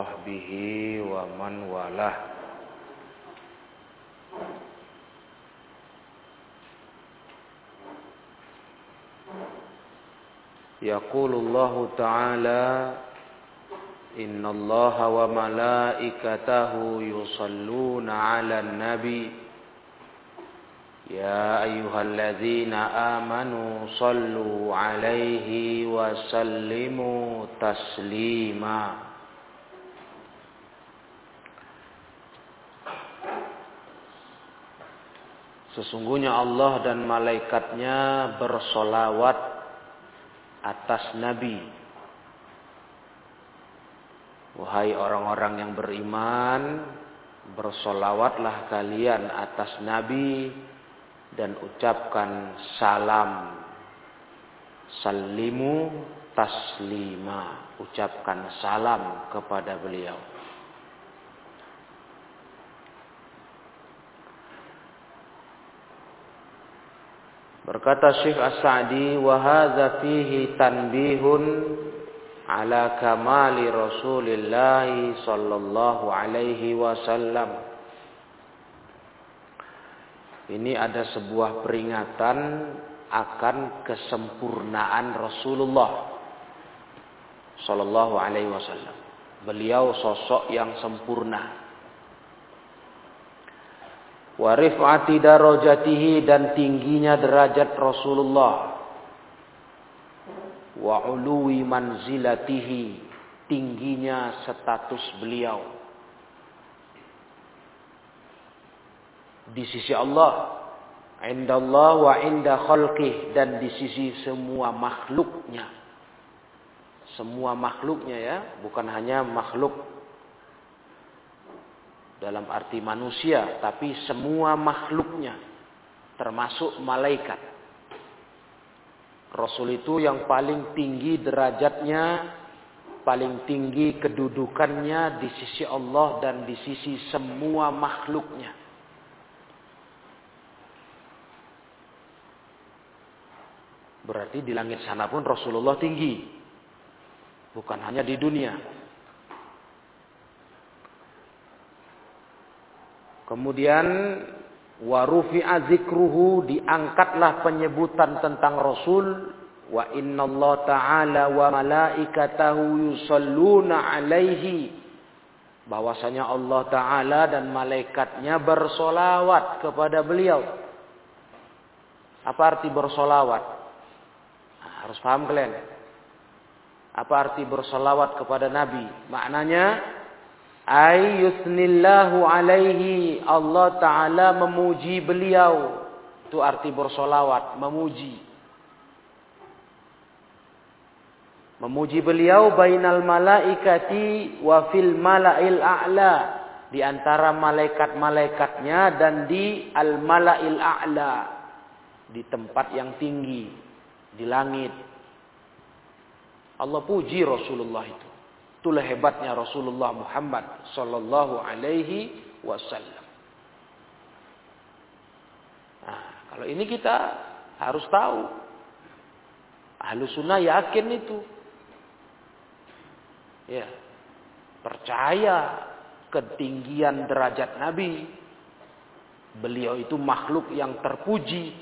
وصحبه ومن والاه. يقول الله تعالى إن الله وملائكته يصلون على النبي. يا أيها الذين آمنوا صلوا عليه وسلموا تسليما. Sesungguhnya Allah dan malaikatnya bersolawat atas Nabi. Wahai orang-orang yang beriman, bersolawatlah kalian atas Nabi dan ucapkan salam. Salimu taslima. Ucapkan salam kepada beliau. Berkata Syekh As-Sa'di, "Wa hadza fihi tanbihun ala kamali Rasulillah sallallahu alaihi wasallam." Ini ada sebuah peringatan akan kesempurnaan Rasulullah sallallahu alaihi wasallam. Beliau sosok yang sempurna wa rif'ati darajatihi dan tingginya derajat Rasulullah. Wa uluwi manzilatihi tingginya status beliau. Di sisi Allah indallah wa inda khalqih dan di sisi semua makhluknya. Semua makhluknya ya bukan hanya makhluk dalam arti manusia, tapi semua makhluknya, termasuk malaikat. Rasul itu yang paling tinggi derajatnya, paling tinggi kedudukannya di sisi Allah dan di sisi semua makhluknya. Berarti di langit sana pun Rasulullah tinggi. Bukan hanya di dunia. Kemudian warufi azikruhu diangkatlah penyebutan tentang Rasul wa inna Allah taala wa malaikatahu yusalluna alaihi bahwasanya Allah taala dan malaikatnya bersolawat kepada beliau. Apa arti bersolawat? Nah, harus paham kalian. Apa arti bersolawat kepada Nabi? Maknanya Ayyusnillahu alaihi Allah Ta'ala memuji beliau. Itu arti bersolawat, memuji. Memuji beliau bainal malaikati wa fil mala'il a'la. Di antara malaikat-malaikatnya dan di al mala'il a'la. Di tempat yang tinggi. Di langit. Allah puji Rasulullah itu. Itulah hebatnya Rasulullah Muhammad sallallahu alaihi wasallam. Nah, kalau ini kita harus tahu. Ahlu sunnah yakin itu. Ya. Percaya ketinggian derajat Nabi. Beliau itu makhluk yang terpuji.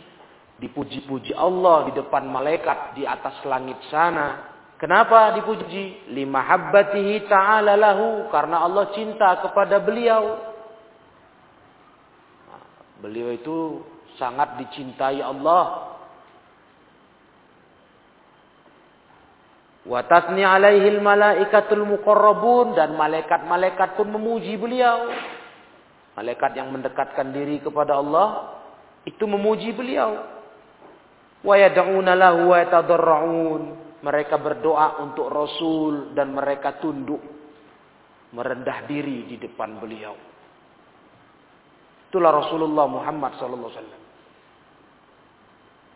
Dipuji-puji Allah di depan malaikat di atas langit sana. Kenapa dipuji? Lima habbatihi ta'ala lahu. Karena Allah cinta kepada beliau. Beliau itu sangat dicintai Allah. Watasni alaihil malaikatul muqarrabun. Dan malaikat-malaikat pun memuji beliau. Malaikat yang mendekatkan diri kepada Allah. Itu memuji beliau. Wa yada'una lahu wa yatadarra'un mereka berdoa untuk Rasul dan mereka tunduk merendah diri di depan beliau. Itulah Rasulullah Muhammad wasallam.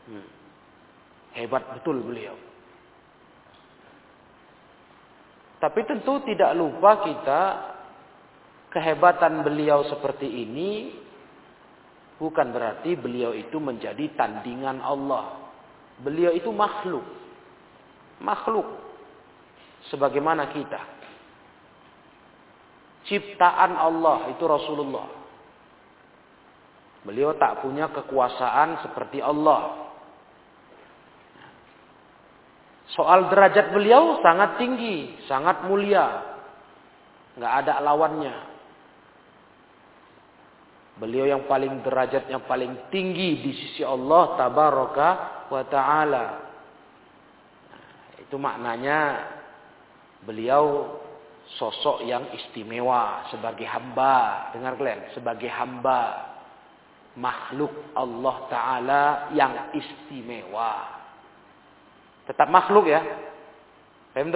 Hmm. Hebat betul beliau. Tapi tentu tidak lupa kita kehebatan beliau seperti ini bukan berarti beliau itu menjadi tandingan Allah. Beliau itu makhluk makhluk sebagaimana kita. Ciptaan Allah itu Rasulullah. Beliau tak punya kekuasaan seperti Allah. Soal derajat beliau sangat tinggi, sangat mulia. Nggak ada lawannya. Beliau yang paling derajatnya paling tinggi di sisi Allah tabaraka wa taala. Itu maknanya beliau sosok yang istimewa sebagai hamba. Dengar kalian, sebagai hamba makhluk Allah taala yang istimewa. Tetap makhluk ya. Paham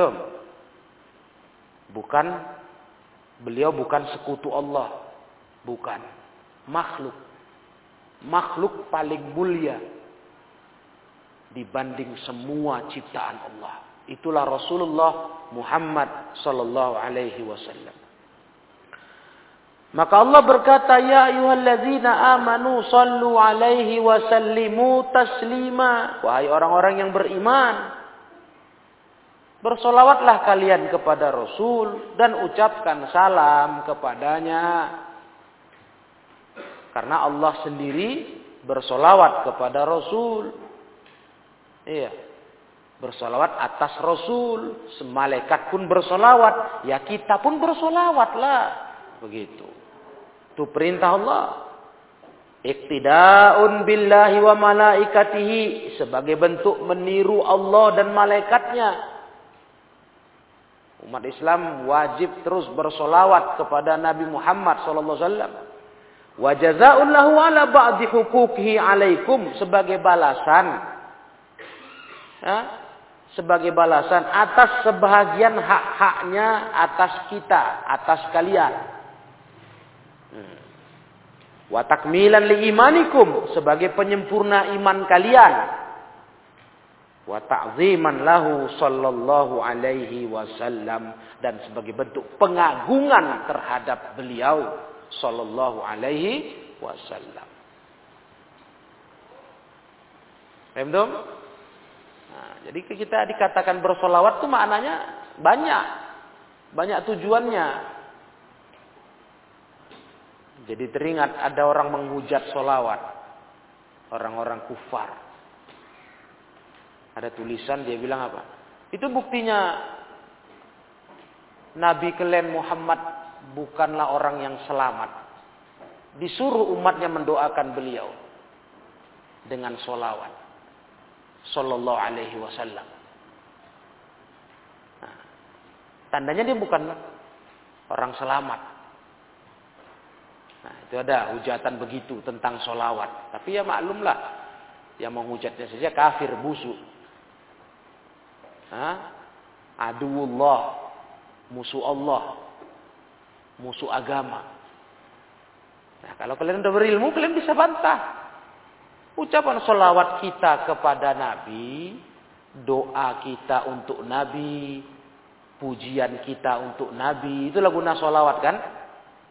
Bukan beliau bukan sekutu Allah. Bukan. Makhluk. Makhluk paling mulia dibanding semua ciptaan Allah. Itulah Rasulullah Muhammad sallallahu alaihi wasallam. Maka Allah berkata, "Ya ayyuhalladzina amanu sallu alaihi wa sallimu taslima." Wahai orang-orang yang beriman, bersolawatlah kalian kepada Rasul dan ucapkan salam kepadanya. Karena Allah sendiri bersolawat kepada Rasul. Iya. Bersolawat atas Rasul. Semalaikat pun bersolawat. Ya kita pun bersolawatlah. Begitu. Itu perintah Allah. Iktida'un billahi wa malaikatihi. Sebagai bentuk meniru Allah dan malaikatnya. Umat Islam wajib terus bersolawat kepada Nabi Muhammad sallallahu alaihi wasallam. Wa jazaa'un lahu ala ba'di huquqihi alaikum sebagai balasan. Ya, sebagai balasan atas sebahagian hak-haknya atas kita, atas kalian. Wa takmilan li imanikum sebagai penyempurna iman kalian. Wa ta'ziman lahu sallallahu alaihi wasallam dan sebagai bentuk pengagungan terhadap beliau sallallahu alaihi wasallam. Paham Nah, jadi kita dikatakan bersolawat itu maknanya banyak. Banyak tujuannya. Jadi teringat ada orang menghujat solawat. Orang-orang kufar. Ada tulisan dia bilang apa? Itu buktinya Nabi kalian Muhammad bukanlah orang yang selamat. Disuruh umatnya mendoakan beliau. Dengan solawat. Sallallahu alaihi wasallam. Nah, tandanya dia bukan orang selamat. Nah, itu ada hujatan begitu tentang solawat. Tapi ya maklumlah, yang menghujatnya saja kafir busuk. Hah? Aduullah, musuh Allah, musuh agama. Nah, kalau kalian udah berilmu, kalian bisa bantah. Ucapan solawat kita kepada Nabi, doa kita untuk Nabi, pujian kita untuk Nabi, itulah guna solawat kan?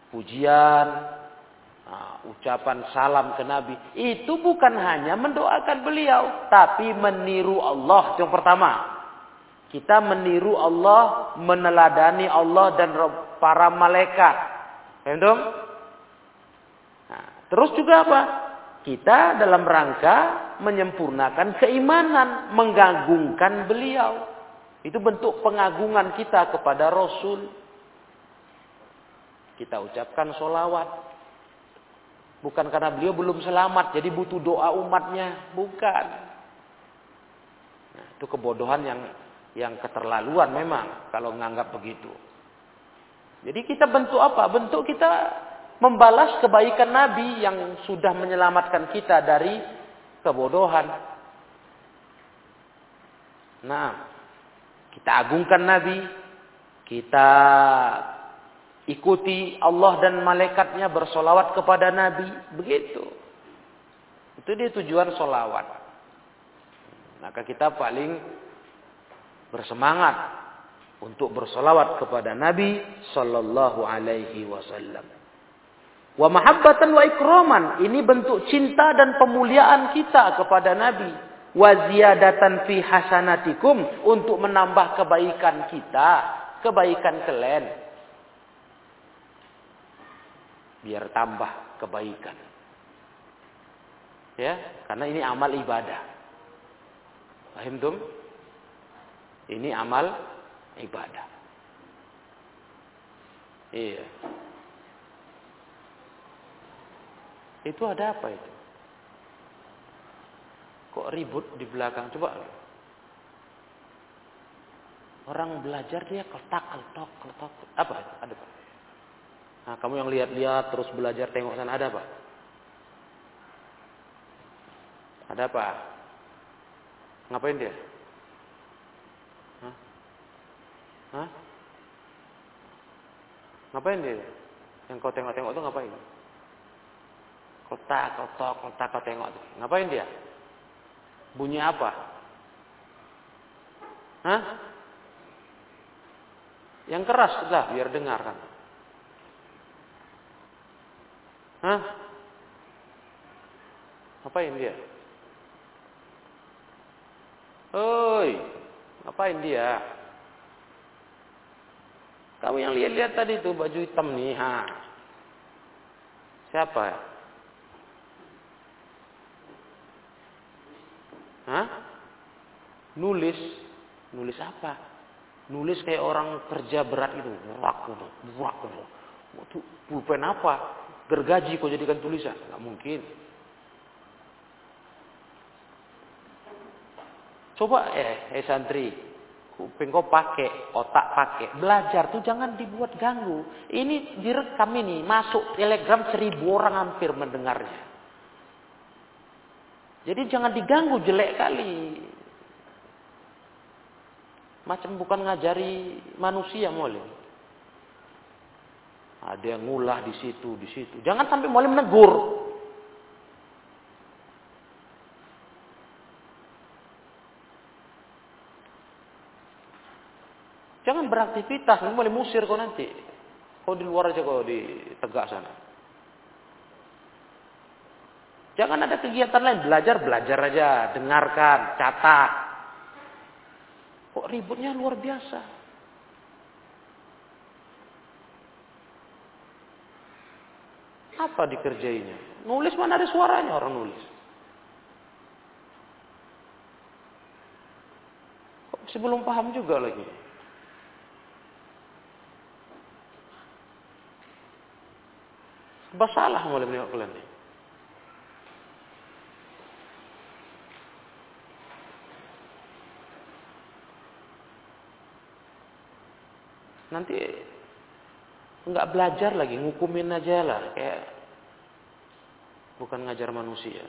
Pujian, Nah, ucapan salam ke Nabi itu bukan hanya mendoakan beliau, tapi meniru Allah. Yang pertama, kita meniru Allah, meneladani Allah dan para malaikat. Paham Nah, terus juga apa? Kita dalam rangka menyempurnakan keimanan, menggagungkan beliau. Itu bentuk pengagungan kita kepada Rasul. Kita ucapkan solawat, Bukan karena beliau belum selamat, jadi butuh doa umatnya. Bukan. Nah, itu kebodohan yang yang keterlaluan memang kalau menganggap begitu. Jadi kita bentuk apa? Bentuk kita membalas kebaikan Nabi yang sudah menyelamatkan kita dari kebodohan. Nah, kita agungkan Nabi, kita Ikuti Allah dan malaikatnya bersolawat kepada Nabi. Begitu. Itu dia tujuan solawat. Maka kita paling bersemangat untuk bersolawat kepada Nabi Sallallahu Alaihi Wasallam. Wa mahabbatan wa ikroman. Ini bentuk cinta dan pemuliaan kita kepada Nabi. Wa ziyadatan fi hasanatikum. Untuk menambah kebaikan kita. Kebaikan kalian biar tambah kebaikan. Ya, karena ini amal ibadah. Paham tum? Ini amal ibadah. Iya. Itu ada apa itu? Kok ribut di belakang? Coba. Orang belajar dia ketak, ketok, ketok. Apa? Ada apa? Nah, kamu yang lihat-lihat terus belajar tengok sana ada apa? Ada apa? Ngapain dia? Hah? Hah? Ngapain dia? Yang kau tengok-tengok itu ngapain? Kotak, kotak, kotak, kau tengok. Ngapain dia? Bunyi apa? Hah? Yang keras lah biar dengar kan. Hah? Ngapain dia? Oi, ngapain dia? Kamu yang lihat-lihat tadi tuh baju hitam nih, ha. Siapa? Hah? Nulis. Nulis apa? Nulis kayak orang kerja berat itu. Burak, burak, burak. Itu pulpen apa? gergaji kau jadikan tulisan? Nggak mungkin. Coba eh, eh santri, kuping kau pakai, otak pakai, belajar tuh jangan dibuat ganggu. Ini direkam ini, masuk telegram seribu orang hampir mendengarnya. Jadi jangan diganggu jelek kali. Macam bukan ngajari manusia mulai. Ada yang ngulah di situ, di situ. Jangan sampai mulai menegur. Jangan beraktivitas, nanti boleh musir kau nanti. Kau di luar aja kau di tegak sana. Jangan ada kegiatan lain, belajar belajar aja, dengarkan, catat. Kok ributnya luar biasa. Apa dikerjainya? Nulis mana ada suaranya orang nulis. Kok belum paham juga lagi. Sebab salah mulai menengok kalian Nanti nggak belajar lagi, ngukumin aja lah, kayak bukan ngajar manusia.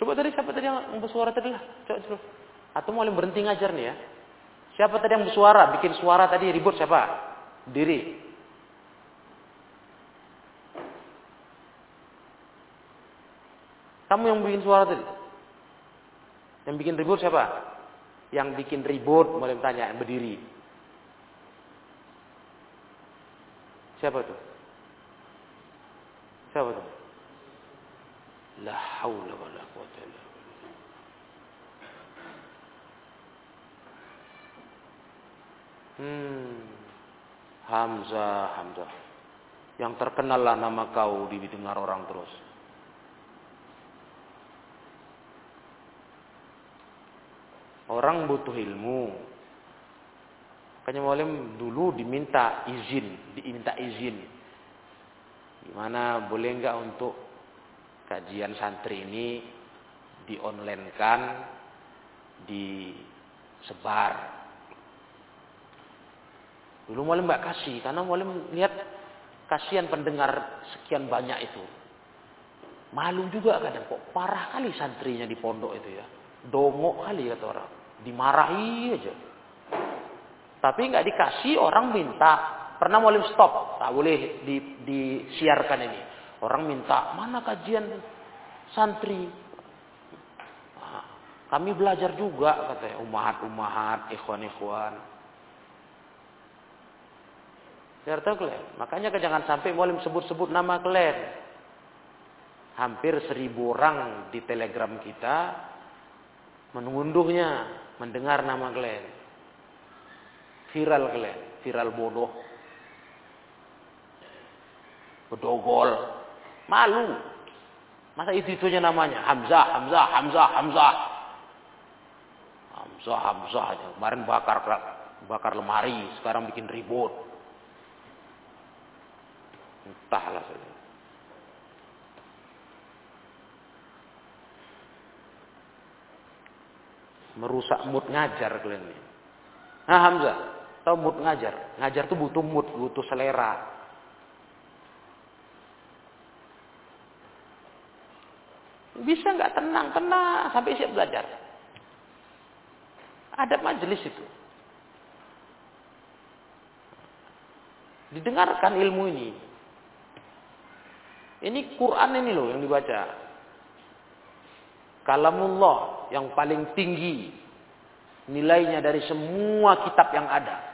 Coba tadi siapa tadi yang bersuara tadi lah? Coba, coba. Atau mau berhenti ngajar nih ya? Siapa tadi yang bersuara? Bikin suara tadi ribut siapa? Diri. Kamu yang bikin suara tadi. Yang bikin ribut siapa? Yang bikin ribut, boleh tanya, yang berdiri. Siapa tuh? Siapa tuh? La haula wa la quwata illa Hmm. Hamzah, Hamzah. Yang terkenal lah nama kau didengar orang terus. Orang butuh ilmu. Makanya mualim dulu diminta izin, diminta izin. Gimana boleh enggak untuk kajian santri ini di online kan, disebar. Dulu mualim enggak kasih karena mualim lihat kasihan pendengar sekian banyak itu. Malu juga kadang kok parah kali santrinya di pondok itu ya. Dongok kali kata orang dimarahi aja. Tapi nggak dikasih orang minta. Pernah mau stop, tak boleh di, disiarkan ini. Orang minta mana kajian santri. Nah, kami belajar juga katanya umahat-umahat, ikhwan-ikhwan. Saya tahu kalian. Makanya jangan sampai mau sebut-sebut nama kalian. hampir seribu orang di telegram kita mengunduhnya, mendengar nama Glenn. Viral Glenn, viral bodoh. Bedogol. Malu. Masa itu-itunya namanya? Hamzah, Hamzah, Hamzah, Hamzah. Hamzah, Hamzah. Kemarin bakar bakar lemari, sekarang bikin ribut. Entahlah saja. Merusak mood ngajar kalian ini. Nah Hamzah, tahu mood ngajar? Ngajar tuh butuh mood, butuh selera. Bisa nggak tenang, tenang sampai siap belajar. Ada majelis itu. Didengarkan ilmu ini. Ini Quran ini loh yang dibaca. Kalamullah yang paling tinggi nilainya dari semua kitab yang ada.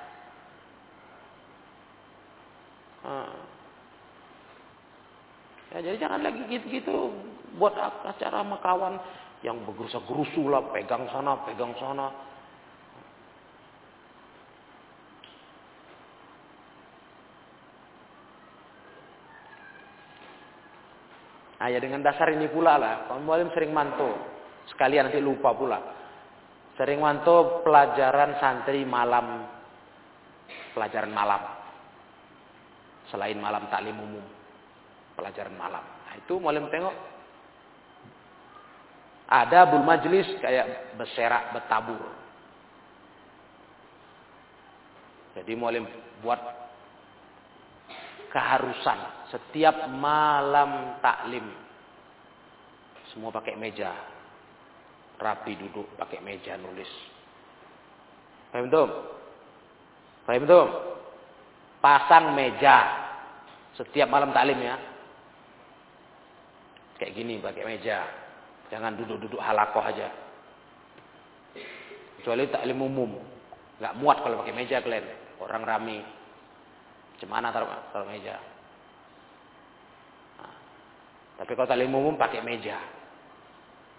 Ya, jadi jangan lagi gitu-gitu buat acara sama kawan yang bergerusa gerusu lah, pegang sana, pegang sana. Nah ya dengan dasar ini pula lah, Mualim sering mantu. Sekalian nanti lupa pula. Sering mantu pelajaran santri malam. Pelajaran malam. Selain malam taklim umum. Pelajaran malam. Nah itu Mualim tengok. Ada bul majlis kayak berserak, bertabur. Jadi Mualim buat keharusan. Setiap malam taklim. Semua pakai meja. Rapi duduk pakai meja nulis. Paham tuh paham tuh pasang meja. Setiap malam taklim ya. Kayak gini pakai meja. Jangan duduk-duduk halakoh aja. Kecuali taklim umum. Nggak muat kalau pakai meja kalian orang rame Cemana taruh, taruh meja tapi kalau talim umum pakai meja.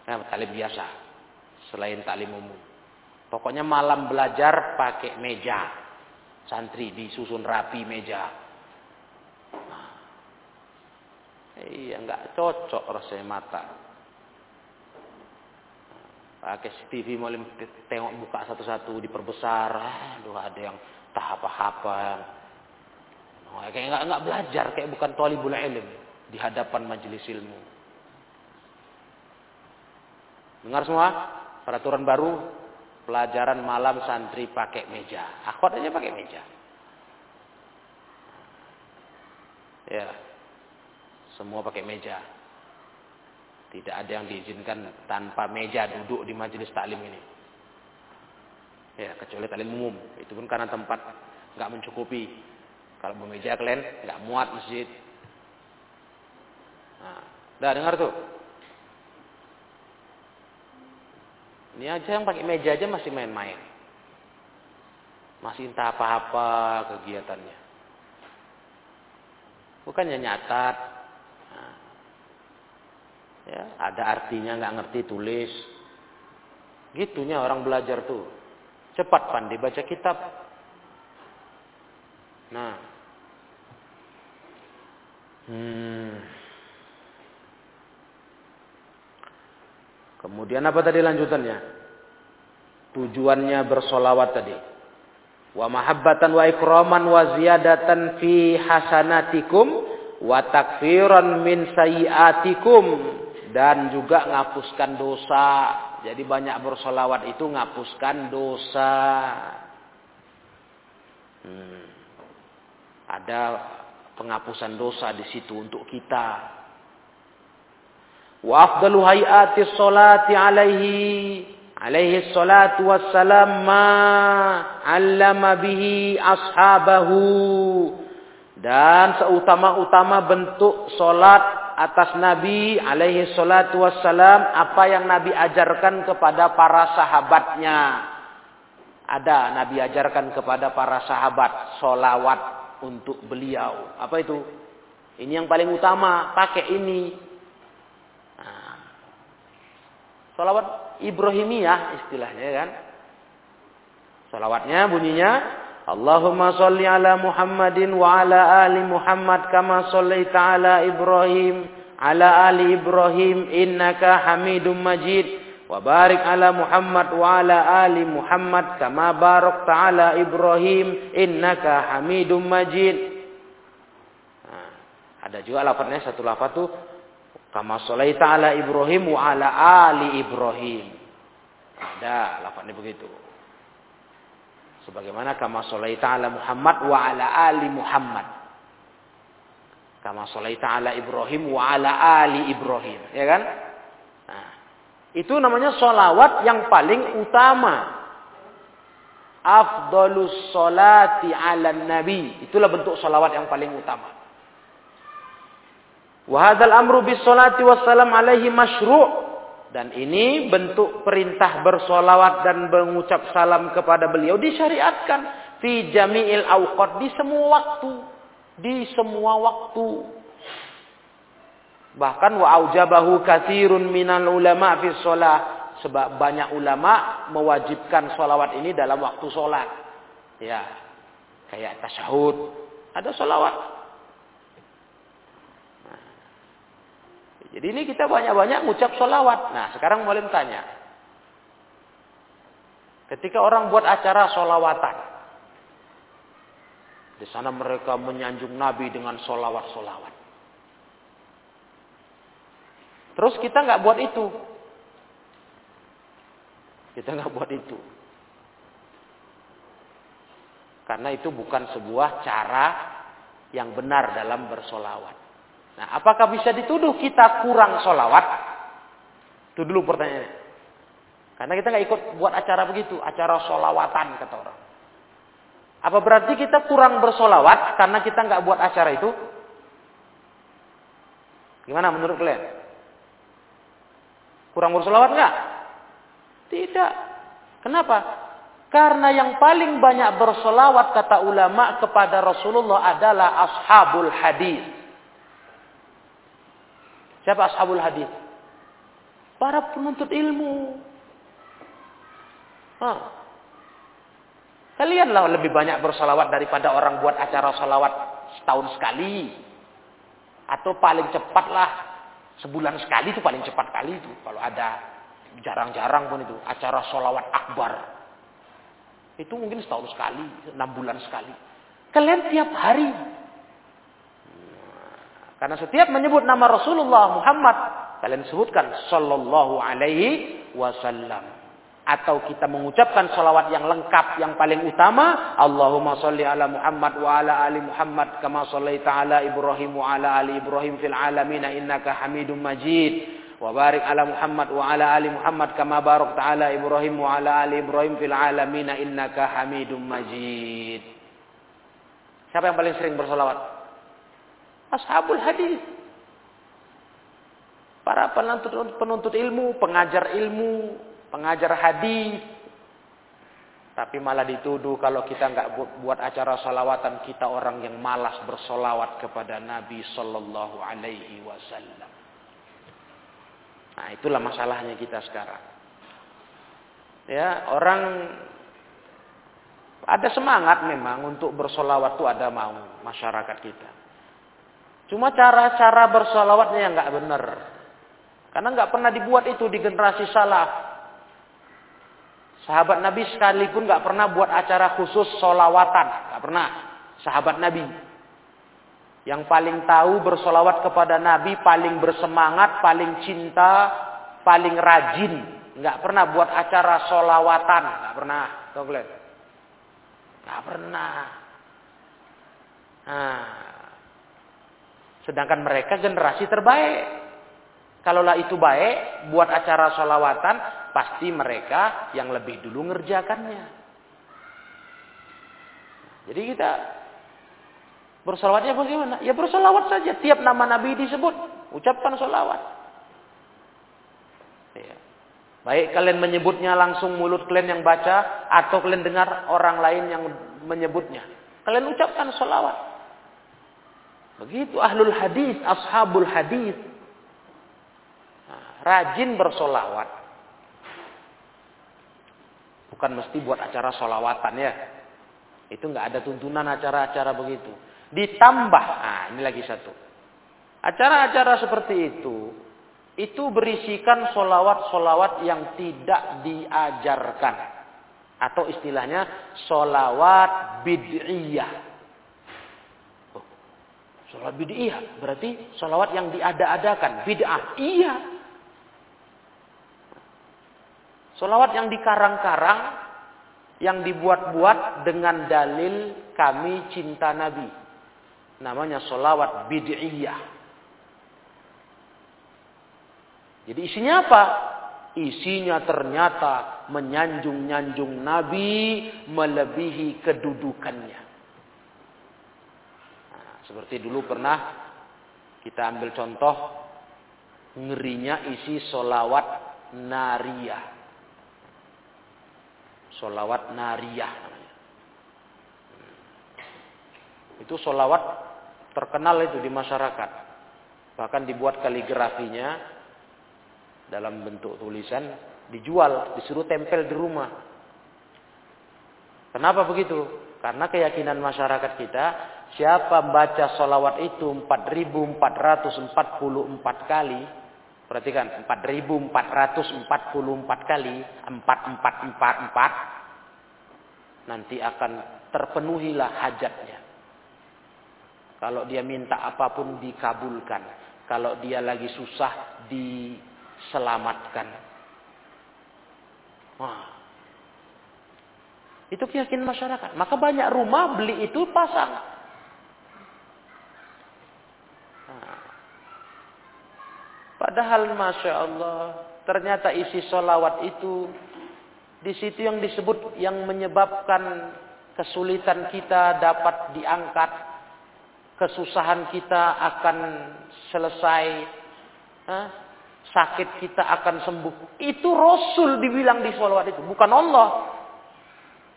Nah, talim biasa. Selain talim umum. Pokoknya malam belajar pakai meja. Santri disusun rapi meja. Nah, iya, nggak cocok rasanya mata. Pakai TV mau tengok buka satu-satu diperbesar. Aduh, ada yang tahap apa-apa. Kayak nggak nggak belajar, kayak bukan tolibul ilm di hadapan majelis ilmu. Dengar semua? Peraturan baru pelajaran malam santri pakai meja. Akhwat aja pakai meja. Ya. Semua pakai meja. Tidak ada yang diizinkan tanpa meja duduk di majelis taklim ini. Ya, kecuali taklim umum. Itu pun karena tempat nggak mencukupi. Kalau meja kalian nggak muat masjid, Nah, dah dengar tuh. Ini aja yang pakai meja aja masih main-main. Masih entah apa-apa kegiatannya. Bukannya nyatat. Nah, ya, ada artinya nggak ngerti tulis. Gitunya orang belajar tuh. Cepat pandai baca kitab. Nah. Hmm. Kemudian apa tadi lanjutannya? Tujuannya bersolawat tadi. Wa mahabbatan wa ikraman wa ziyadatan fi hasanatikum wa takfiran min sayiatikum dan juga ngapuskan dosa. Jadi banyak bersolawat itu ngapuskan dosa. Hmm. Ada penghapusan dosa di situ untuk kita. Wa afdalu hayati salati alaihi alaihi salatu wassalam ma 'allama bihi ashabahu dan seutama-utama bentuk salat atas Nabi alaihi salatu wassalam apa yang Nabi ajarkan kepada para sahabatnya. Ada Nabi ajarkan kepada para sahabat solawat untuk beliau. Apa itu? Ini yang paling utama, pakai ini. Nah, salawat Ibrahimiyah istilahnya kan. Salawatnya bunyinya Allahumma salli ala Muhammadin wa ala ali Muhammad kama salli taala Ibrahim ala ali Ibrahim innaka Hamidum Majid wa barik ala Muhammad wa ala ali Muhammad kama barakta ala Ibrahim innaka Hamidum Majid. Nah, ada juga lafadznya satu lafaz tuh kama sallaita ala Ibrahim wa ala ali Ibrahim. Ada lafadznya begitu. Sebagaimana kama sholaita ala Muhammad wa ala ali Muhammad. Kama sholaita ala Ibrahim wa ala ali Ibrahim. Ya kan? Nah, itu namanya solawat yang paling utama. Afdolus solati ala nabi. Itulah bentuk solawat yang paling utama. Wahadal amru bis solati wassalam alaihi masyru' Dan ini bentuk perintah bersolawat dan mengucap salam kepada beliau disyariatkan fi jami'il awqat di semua waktu, di semua waktu. Bahkan wa aujabahu katsirun minal ulama fi shalah sebab banyak ulama mewajibkan solawat ini dalam waktu sholat. Ya, kayak tasyahud, ada solawat. Jadi ini kita banyak-banyak ngucap solawat. Nah sekarang boleh tanya. Ketika orang buat acara solawatan. Di sana mereka menyanjung Nabi dengan solawat-solawat. Terus kita nggak buat itu. Kita nggak buat itu. Karena itu bukan sebuah cara yang benar dalam bersolawat. Nah, apakah bisa dituduh kita kurang solawat? Itu dulu pertanyaannya. Karena kita nggak ikut buat acara begitu, acara solawatan kata orang. Apa berarti kita kurang bersolawat karena kita nggak buat acara itu? Gimana menurut kalian? Kurang bersolawat nggak? Tidak. Kenapa? Karena yang paling banyak bersolawat kata ulama kepada Rasulullah adalah ashabul hadis. Siapa ashabul hadis? Para penuntut ilmu. Hah. Kalianlah lebih banyak bersalawat daripada orang buat acara salawat setahun sekali. Atau paling cepatlah sebulan sekali itu paling cepat kali itu. Kalau ada jarang-jarang pun itu acara salawat akbar. Itu mungkin setahun sekali, enam bulan sekali. Kalian tiap hari karena setiap menyebut nama Rasulullah Muhammad, kalian sebutkan sallallahu alaihi wasallam. Atau kita mengucapkan salawat yang lengkap, yang paling utama. Allahumma salli ala Muhammad wa ala ali Muhammad. Kama salli ta'ala Ibrahim wa ala ali Ibrahim fil alamina innaka hamidun majid. Wa barik ala Muhammad wa ala ali Muhammad. Kama barok ta'ala Ibrahim wa ala ali Ibrahim fil alamina innaka hamidun majid. Siapa yang paling sering bersalawat? Ashabul hadis. Para penuntut, penuntut ilmu, pengajar ilmu, pengajar hadis. Tapi malah dituduh kalau kita nggak buat, acara salawatan kita orang yang malas bersolawat kepada Nabi Sallallahu Alaihi Wasallam. Nah itulah masalahnya kita sekarang. Ya orang ada semangat memang untuk bersolawat itu ada mau masyarakat kita. Cuma cara-cara bersolawatnya yang nggak benar. Karena nggak pernah dibuat itu di generasi salah. Sahabat Nabi sekalipun nggak pernah buat acara khusus solawatan, nggak pernah. Sahabat Nabi yang paling tahu bersolawat kepada Nabi, paling bersemangat, paling cinta, paling rajin, nggak pernah buat acara solawatan, nggak pernah. Tahu Nggak pernah. Nah, Sedangkan mereka generasi terbaik. Kalaulah itu baik, buat acara sholawatan, pasti mereka yang lebih dulu ngerjakannya. Jadi kita bersolawatnya bagaimana? Ya bersolawat saja. Tiap nama Nabi disebut, ucapkan solawat. Ya. Baik kalian menyebutnya langsung mulut kalian yang baca, atau kalian dengar orang lain yang menyebutnya. Kalian ucapkan solawat. Begitu ahlul hadis, ashabul hadis. Rajin bersolawat. Bukan mesti buat acara solawatan ya. Itu nggak ada tuntunan acara-acara begitu. Ditambah, nah ini lagi satu. Acara-acara seperti itu, itu berisikan solawat-solawat yang tidak diajarkan. Atau istilahnya solawat bid'iyah. Oh, solawat bid'iyah berarti solawat yang diada-adakan. Bid'ah. Iya. Solawat yang dikarang-karang, yang dibuat-buat dengan dalil kami cinta Nabi. Namanya solawat bid'iyah. Jadi isinya apa? Isinya ternyata menyanjung-nyanjung Nabi melebihi kedudukannya. Nah, seperti dulu pernah kita ambil contoh ngerinya isi solawat nariyah. Solawat nariyah namanya. Itu solawat terkenal itu di masyarakat. Bahkan dibuat kaligrafinya dalam bentuk tulisan dijual, disuruh tempel di rumah. Kenapa begitu? Karena keyakinan masyarakat kita, siapa baca solawat itu 4444 kali, perhatikan 4444 kali, 4444, nanti akan terpenuhilah hajatnya. Kalau dia minta apa pun dikabulkan. Kalau dia lagi susah di selamatkan. Wah. Itu keyakinan masyarakat. Maka banyak rumah beli itu pasang. Padahal Masya Allah. Ternyata isi solawat itu. Di situ yang disebut yang menyebabkan kesulitan kita dapat diangkat. Kesusahan kita akan selesai. Hah? sakit kita akan sembuh. Itu Rasul dibilang di salawat itu, bukan Allah.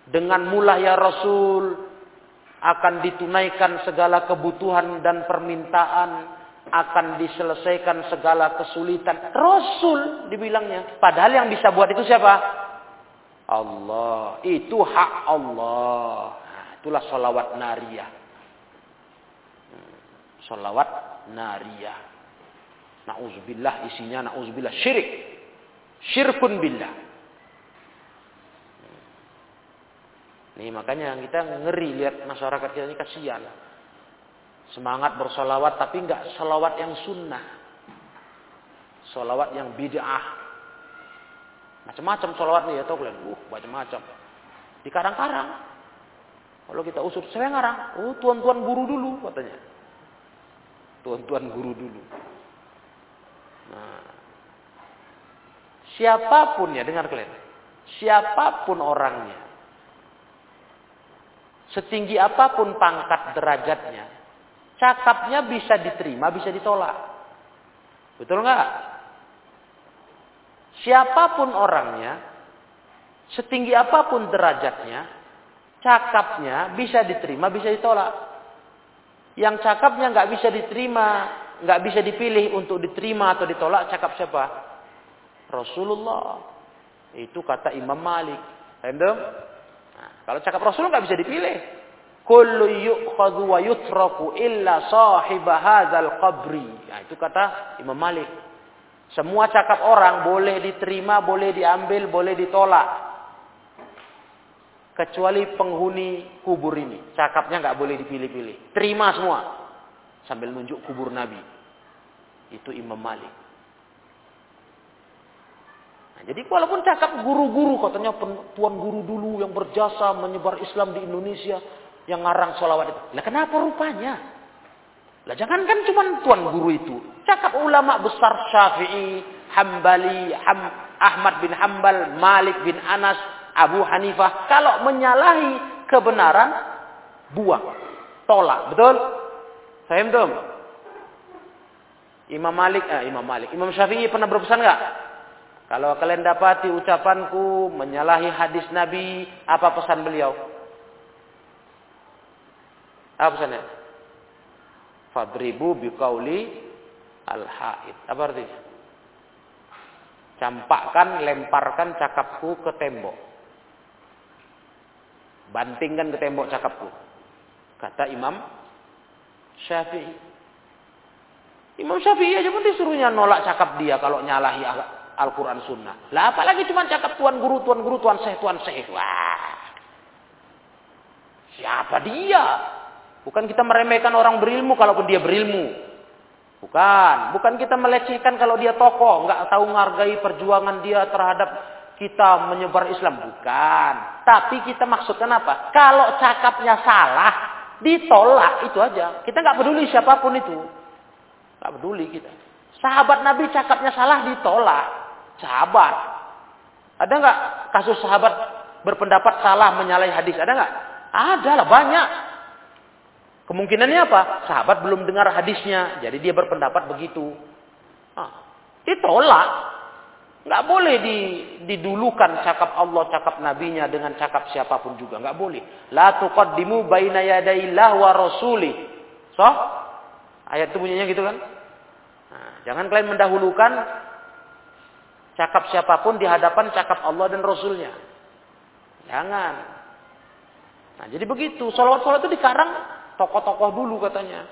Dengan mula ya Rasul akan ditunaikan segala kebutuhan dan permintaan, akan diselesaikan segala kesulitan. Rasul dibilangnya. Padahal yang bisa buat itu siapa? Allah. Itu hak Allah. Nah, itulah salawat nariyah. Hmm, salawat nariyah. Nauzubillah isinya nauzubillah syirik. Syirkun billah. Nih makanya kita ngeri lihat masyarakat kita ini kasihan. Semangat bersolawat tapi nggak solawat yang sunnah. Solawat yang bid'ah. Macam-macam solawat nih ya tau kalian. Uh, macam-macam. Di karang-karang. Kalau kita usut, saya ngarang. Oh, tuan-tuan guru dulu katanya. Tuan-tuan guru dulu. Nah, siapa pun ya dengar kalian, siapa pun orangnya, setinggi apa pun pangkat derajatnya, cakapnya bisa diterima, bisa ditolak. Betul nggak? Siapa pun orangnya, setinggi apa pun derajatnya, cakapnya bisa diterima, bisa ditolak. Yang cakapnya nggak bisa diterima, nggak bisa dipilih untuk diterima atau ditolak cakap siapa? Rasulullah. Itu kata Imam Malik. Paham nah, kalau cakap Rasulullah nggak bisa dipilih. Kullu yu'khadhu wa yutraku illa sahib hadzal qabri. Nah, itu kata Imam Malik. Semua cakap orang boleh diterima, boleh diambil, boleh ditolak. Kecuali penghuni kubur ini. Cakapnya nggak boleh dipilih-pilih. Terima semua sambil nunjuk kubur Nabi. Itu Imam Malik. Nah, jadi walaupun cakap guru-guru katanya tuan guru dulu yang berjasa menyebar Islam di Indonesia yang ngarang sholawat itu. Lah kenapa rupanya? Lah jangan kan cuma tuan guru itu. Cakap ulama besar Syafi'i, Hambali, Ham, Ahmad bin Hambal, Malik bin Anas, Abu Hanifah. Kalau menyalahi kebenaran, buang. Tolak. Betul? Faham tuh? Imam Malik, eh, Imam Malik, Imam Syafi'i pernah berpesan nggak? Kalau kalian dapati ucapanku menyalahi hadis Nabi, apa pesan beliau? Apa pesannya? Fadribu biqauli al-haid. Apa artinya? Campakkan, lemparkan cakapku ke tembok. Bantingkan ke tembok cakapku. Kata Imam Syafi'i. Imam Syafi'i aja pun disuruhnya nolak cakap dia kalau nyalahi Al-Quran Sunnah. Lah apalagi cuma cakap tuan guru, tuan guru, tuan syekh, tuan syekh. Wah. Siapa dia? Bukan kita meremehkan orang berilmu kalaupun dia berilmu. Bukan. Bukan kita melecehkan kalau dia tokoh. Nggak tahu menghargai perjuangan dia terhadap kita menyebar Islam. Bukan. Tapi kita maksudkan apa? Kalau cakapnya salah, ditolak. Itu aja. Kita nggak peduli siapa pun itu. Nggak peduli kita. Sahabat Nabi cakapnya salah, ditolak. Sahabat. Ada nggak kasus sahabat berpendapat salah menyalahi hadis? Ada nggak? Ada lah, banyak. Kemungkinannya apa? Sahabat belum dengar hadisnya, jadi dia berpendapat begitu. Nah, ditolak. Nggak boleh didulukan cakap Allah, cakap nabinya dengan cakap siapa pun juga. Nggak boleh. La tuqaddimu baina yadayillah wa rasuli. So, ayat itu bunyinya gitu kan? Nah, jangan kalian mendahulukan cakap siapa pun di hadapan cakap Allah dan Rasulnya. Jangan. Nah, jadi begitu. Salawat-salawat itu dikarang tokoh-tokoh dulu katanya.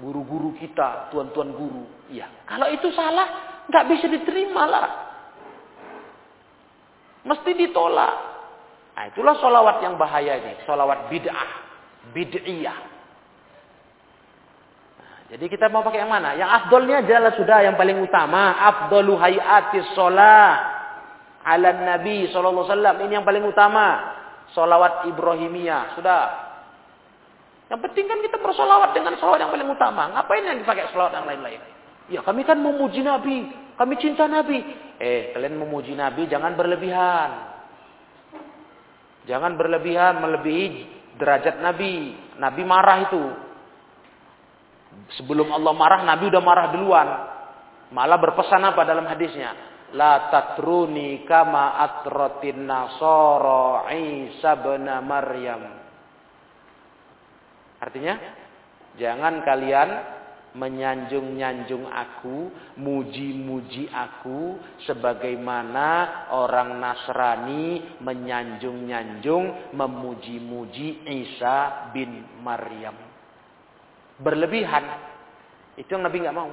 Guru-guru kita, tuan-tuan guru. Iya. Kalau itu salah, nggak bisa diterima lah. Mesti ditolak. Nah, itulah solawat yang bahaya ini. Solawat bid'ah. Bid'iyah. Nah, jadi kita mau pakai yang mana? Yang afdolnya adalah sudah yang paling utama. Afdolu hayatis sholah. Ala Nabi Wasallam. Ini yang paling utama. Solawat Ibrahimiyah. Sudah. Yang penting kan kita bersolawat dengan solawat yang paling utama. Ngapain yang dipakai solawat yang lain-lain? Ya kami kan memuji Nabi. Kami cinta Nabi. Eh kalian memuji Nabi jangan berlebihan. Jangan berlebihan melebihi derajat Nabi. Nabi marah itu. Sebelum Allah marah, Nabi udah marah duluan. Malah berpesan apa dalam hadisnya? La tatruni kama atrotin nasoro Isa bin Maryam. Artinya, jangan kalian menyanjung-nyanjung aku, muji-muji aku sebagaimana orang Nasrani menyanjung-nyanjung, memuji-muji Isa bin Maryam. Berlebihan. Itu yang Nabi nggak mau.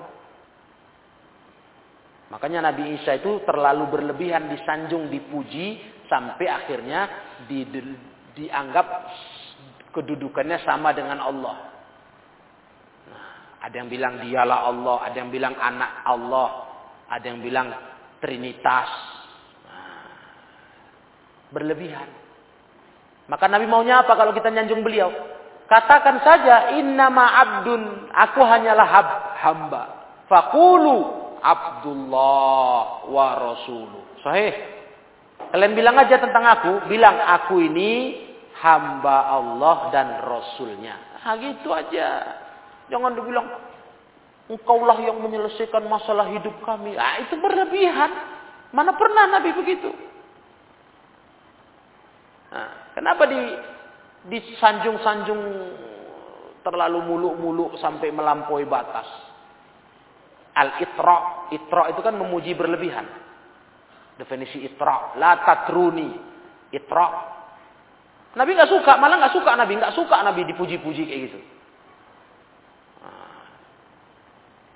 Makanya Nabi Isa itu terlalu berlebihan disanjung, dipuji sampai akhirnya di, di, dianggap kedudukannya sama dengan Allah. Nah, ada yang bilang dialah Allah, ada yang bilang anak Allah, ada yang bilang Trinitas. Nah, berlebihan. Maka Nabi maunya apa kalau kita nyanjung beliau? Katakan saja innama abdun, aku hanyalah hab, hamba. Fakulu Abdullah wa Rasuluh. Sahih. Kalian bilang aja tentang aku, bilang aku ini hamba Allah dan Rasulnya. Nah, gitu aja. Jangan dibilang, engkaulah yang menyelesaikan masalah hidup kami. Ah, itu berlebihan. Mana pernah Nabi begitu? Nah, kenapa di disanjung-sanjung terlalu muluk-muluk sampai melampaui batas? Al-itra, itra itu kan memuji berlebihan. Definisi itra, la tatruni. Itra Nabi nggak suka, malah nggak suka Nabi, nggak suka Nabi dipuji-puji kayak gitu. Nah,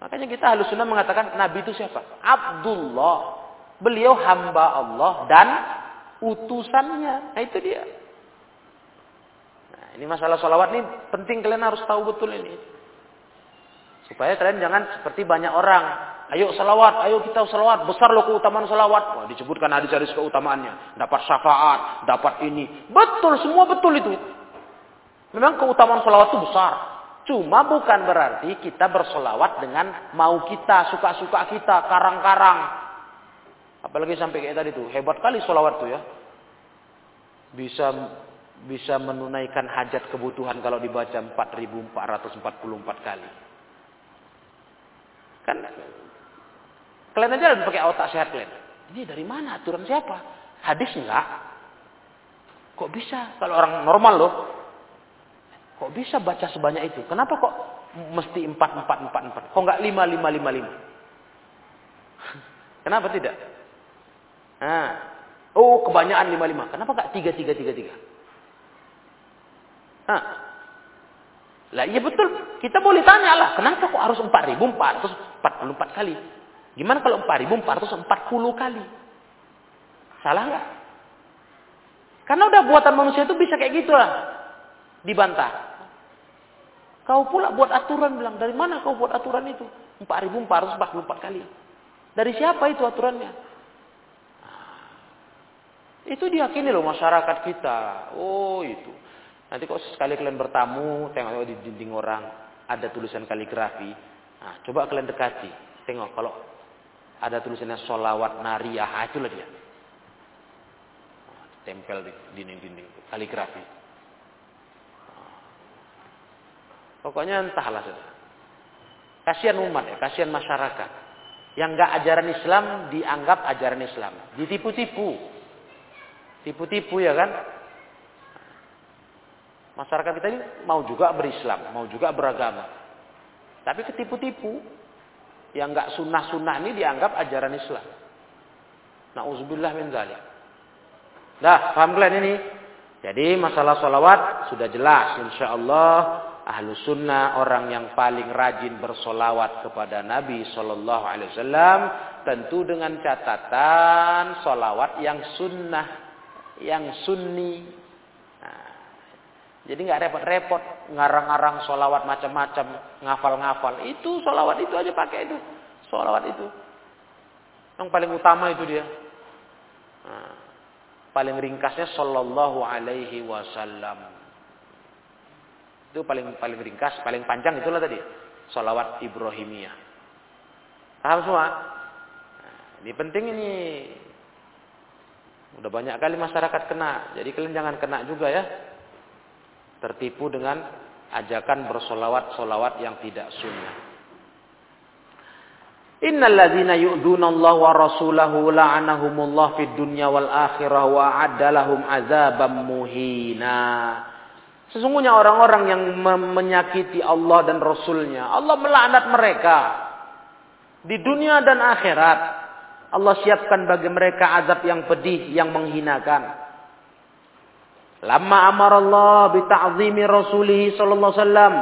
makanya kita halus sunnah mengatakan Nabi itu siapa? Abdullah. Beliau hamba Allah dan utusannya. Nah itu dia. Nah, ini masalah sholawat ini penting kalian harus tahu betul ini. Supaya kalian jangan seperti banyak orang Ayo salawat, ayo kita salawat. Besar loh keutamaan salawat. Wah, disebutkan hadis-hadis keutamaannya. Dapat syafaat, dapat ini. Betul, semua betul itu. Memang keutamaan salawat itu besar. Cuma bukan berarti kita bersolawat dengan mau kita, suka-suka kita, karang-karang. Apalagi sampai kayak tadi tuh. Hebat kali solawat tuh ya. Bisa bisa menunaikan hajat kebutuhan kalau dibaca 4444 kali. Kan Kalian aja pakai otak sehat kalian. Ini dari mana aturan siapa? Hadis enggak? Kok bisa? Kalau orang normal loh. Kok bisa baca sebanyak itu? Kenapa kok mesti empat empat empat empat? Kok enggak lima lima lima lima? Kenapa tidak? Nah, Oh, kebanyakan lima lima. Kenapa nggak tiga tiga tiga tiga? Nah, lah iya betul. Kita boleh tanya lah, kenapa kok harus empat ribu empat ratus empat puluh empat kali? Gimana kalau empat ribu empat ratus empat puluh kali? Salah nggak? Karena udah buatan manusia itu bisa kayak gitulah. Dibantah. Kau pula buat aturan bilang, dari mana kau buat aturan itu? 4444 kali. Dari siapa itu aturannya? Itu diyakini loh masyarakat kita. Oh itu. Nanti kok sekali kalian bertamu, tengok di dinding orang, ada tulisan kaligrafi. Nah, coba kalian dekati. Tengok kalau ada tulisannya solawat nariyah, nah, itulah dia. Nah, tempel di dinding-dinding, kaligrafi. Pokoknya entahlah sudah. Kasihan umat ya, kasihan masyarakat. Yang enggak ajaran Islam dianggap ajaran Islam. Ditipu-tipu. Tipu-tipu ya kan? Masyarakat kita ini mau juga berislam, mau juga beragama. Tapi ketipu-tipu. Yang enggak sunnah-sunnah ini dianggap ajaran Islam. Nauzubillah min zalik. Dah, paham kalian ini? Jadi masalah solawat sudah jelas. Insya Allah ahlu sunnah orang yang paling rajin bersolawat kepada Nabi Shallallahu Alaihi Wasallam tentu dengan catatan solawat yang sunnah yang sunni jadi nggak repot-repot ngarang-ngarang solawat macam-macam ngafal-ngafal itu solawat itu aja pakai itu solawat itu yang paling utama itu dia nah, paling ringkasnya Shallallahu Alaihi Wasallam itu paling paling ringkas, paling panjang itulah tadi. Salawat Ibrahimiyah. Paham semua? Nah, ini penting ini. Udah banyak kali masyarakat kena. Jadi kalian jangan kena juga ya. Tertipu dengan ajakan bersolawat-solawat yang tidak sunnah. Innal yu'duna Allah wa rasulahu la'anahumullah fid dunya wal akhirah wa adda lahum azaban muhina. Sesungguhnya orang-orang yang menyakiti Allah dan Rasulnya. Allah melaknat mereka. Di dunia dan akhirat. Allah siapkan bagi mereka azab yang pedih, yang menghinakan. Lama amar Allah bita'zimi rasulih sallallahu wasallam.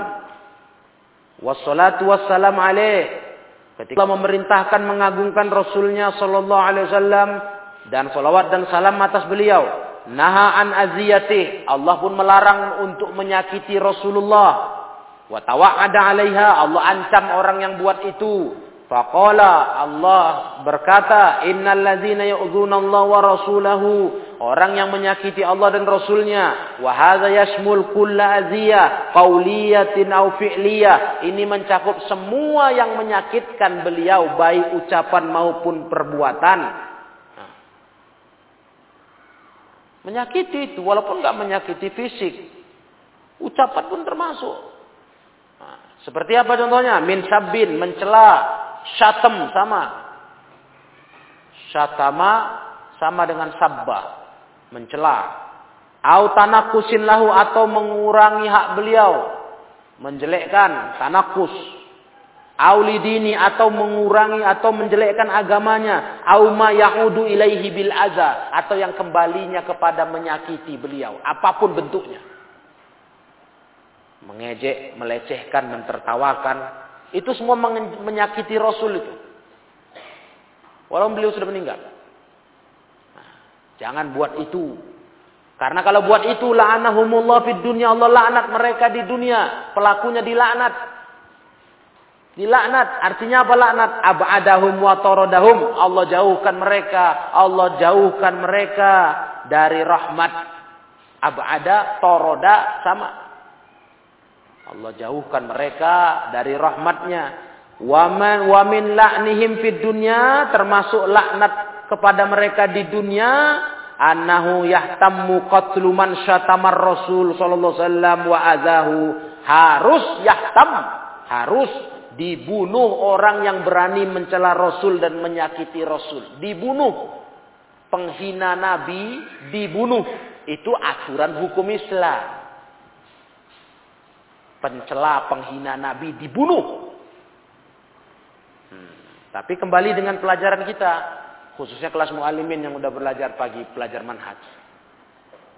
Wassalatu wassalam alaih. Ketika Allah memerintahkan mengagungkan Rasulnya sallallahu alaihi wasallam. Dan salawat dan salam atas beliau naha an aziyatih. Allah pun melarang untuk menyakiti Rasulullah. Wa tawa'ada 'alaiha. Allah ancam orang yang buat itu. Faqala Allah berkata, "Innal ladzina yu'dzuna Allah wa rasulahu." Orang yang menyakiti Allah dan Rasulnya. Wa hadza yashmul kulla aziyah, qauliyatin aw fi'liyah. Ini mencakup semua yang menyakitkan beliau baik ucapan maupun perbuatan. Menyakiti itu walaupun nggak menyakiti fisik. Ucapan pun termasuk. Nah, seperti apa contohnya? Min sabin, mencela, syatem sama. Syatama sama dengan sabbah, mencela. Au tanakusin lahu atau mengurangi hak beliau. Menjelekkan, tanakus. Aulidini atau mengurangi atau menjelekkan agamanya. Auma yaudu ilaihi bil aza atau yang kembalinya kepada menyakiti beliau. Apa pun bentuknya. Mengejek melecehkan mentertawakan itu semua menyakiti rasul itu walaupun beliau sudah meninggal nah, jangan buat itu karena kalau buat itu la'anahumullah fid dunya Allah laknat mereka di dunia pelakunya dilaknat Dilaknat. Artinya apa laknat? Ab'adahum wa taradahum. Allah jauhkan mereka. Allah jauhkan mereka dari rahmat. Ab'ada, toroda sama. Allah jauhkan mereka dari rahmatnya. Waman wamin la'nihim fid dunya termasuk laknat kepada mereka di dunia annahu yahtammu qatlu syatamar rasul sallallahu wasallam wa azahu harus yahtam harus Dibunuh orang yang berani mencela Rasul dan menyakiti Rasul. Dibunuh. Penghina Nabi dibunuh. Itu aturan hukum Islam. Pencela penghina Nabi dibunuh. Hmm. Tapi kembali dengan pelajaran kita. Khususnya kelas mu'alimin yang udah belajar pagi, pelajar manhaj.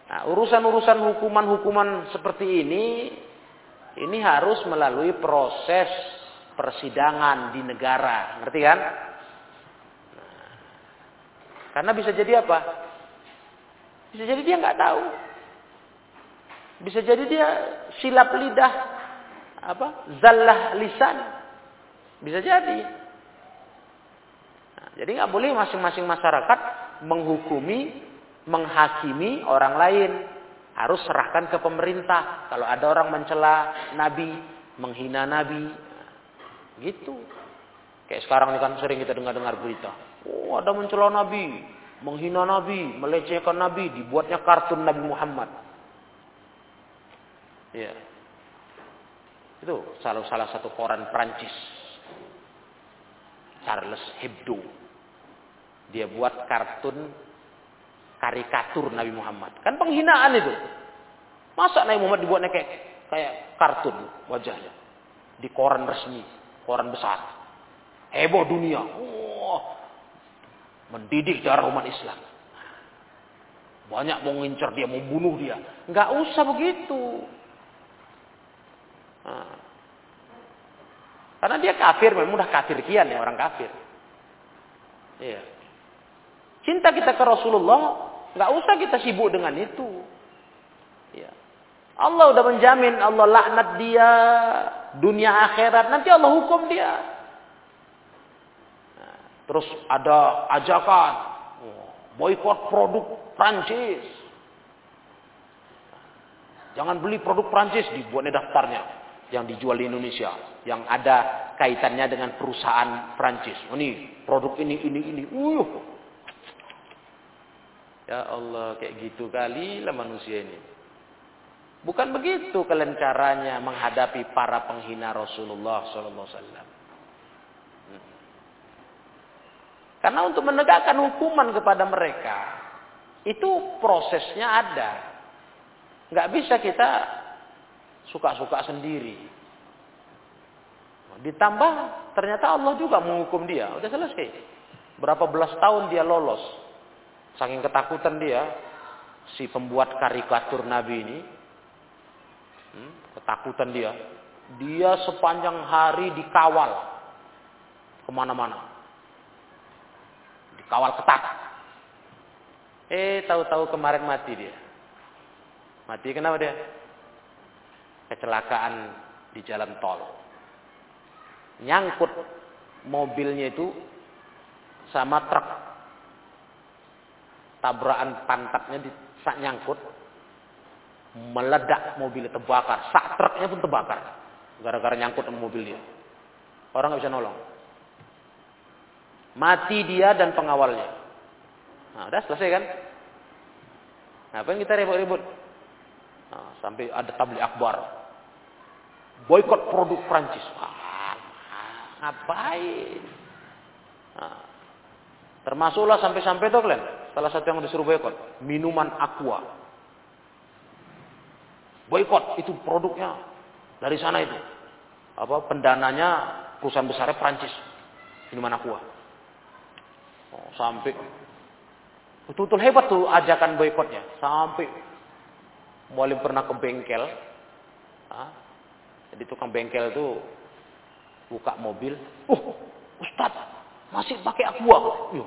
Nah, urusan-urusan hukuman-hukuman seperti ini, ini harus melalui proses persidangan di negara. Ngerti kan? Nah, karena bisa jadi apa? Bisa jadi dia nggak tahu. Bisa jadi dia silap lidah, apa? Zallah lisan. Bisa jadi. Nah, jadi nggak boleh masing-masing masyarakat menghukumi, menghakimi orang lain. Harus serahkan ke pemerintah. Kalau ada orang mencela Nabi, menghina Nabi, gitu. Kayak sekarang ini kan sering kita dengar-dengar berita. Oh ada mencela Nabi, menghina Nabi, melecehkan Nabi, dibuatnya kartun Nabi Muhammad. Ya. Itu salah salah satu koran Prancis. Charles Hebdo. Dia buat kartun karikatur Nabi Muhammad. Kan penghinaan itu. Masa Nabi Muhammad dibuatnya kayak kayak kartun wajahnya di koran resmi, koran besar. Heboh dunia. Oh, mendidik darah umat Islam. Banyak mau ngincer dia, mau bunuh dia. Enggak usah begitu. Nah. Karena dia kafir, memang udah kafir kian ya orang kafir. Iya. Cinta kita ke Rasulullah, nggak usah kita sibuk dengan itu. Iya. Allah udah menjamin Allah laknat dia dunia akhirat, nanti Allah hukum dia. Nah, terus ada ajakan oh, boykot produk Prancis. Jangan beli produk Prancis dibuatnya daftarnya yang dijual di Indonesia yang ada kaitannya dengan perusahaan Prancis. Oh, ini produk ini ini ini. Uh. Ya Allah, kayak gitu kali lah manusia ini. Bukan begitu kalian caranya menghadapi para penghina Rasulullah sallallahu alaihi wasallam. Karena untuk menegakkan hukuman kepada mereka itu prosesnya ada. Nggak bisa kita suka-suka sendiri. Ditambah ternyata Allah juga menghukum dia. Udah selesai. Berapa belas tahun dia lolos. Saking ketakutan dia. Si pembuat karikatur Nabi ini. Hmm, ketakutan dia. Dia sepanjang hari dikawal. Ke mana-mana. Dikawal ketat. Eh tahu-tahu kemarin mati dia. Mati kenapa dia? Kecelakaan di jalan tol. Nyangkut mobilnya itu sama truk. Tabrakan pantatnya di sak nyangkut meledak mobilnya terbakar, sak truknya pun terbakar gara-gara nyangkut sama mobilnya. Orang nggak bisa nolong. Mati dia dan pengawalnya. Nah, udah selesai kan? Ngapain kita ribut-ribut? Nah, sampai ada tabli akbar boykot produk Prancis. Wah, ngapain? Nah, termasuklah sampai-sampai tuh kalian. Salah satu yang disuruh boykot, minuman aqua. Boykot itu produknya dari sana itu. Apa pendananya perusahaan besarnya Prancis. Minuman aqua. Oh, sampai betul-betul hebat tuh ajakan boykotnya. Sampai mulai pernah ke bengkel, jadi tukang bengkel itu buka mobil, oh Ustaz masih pakai aqua. Yo.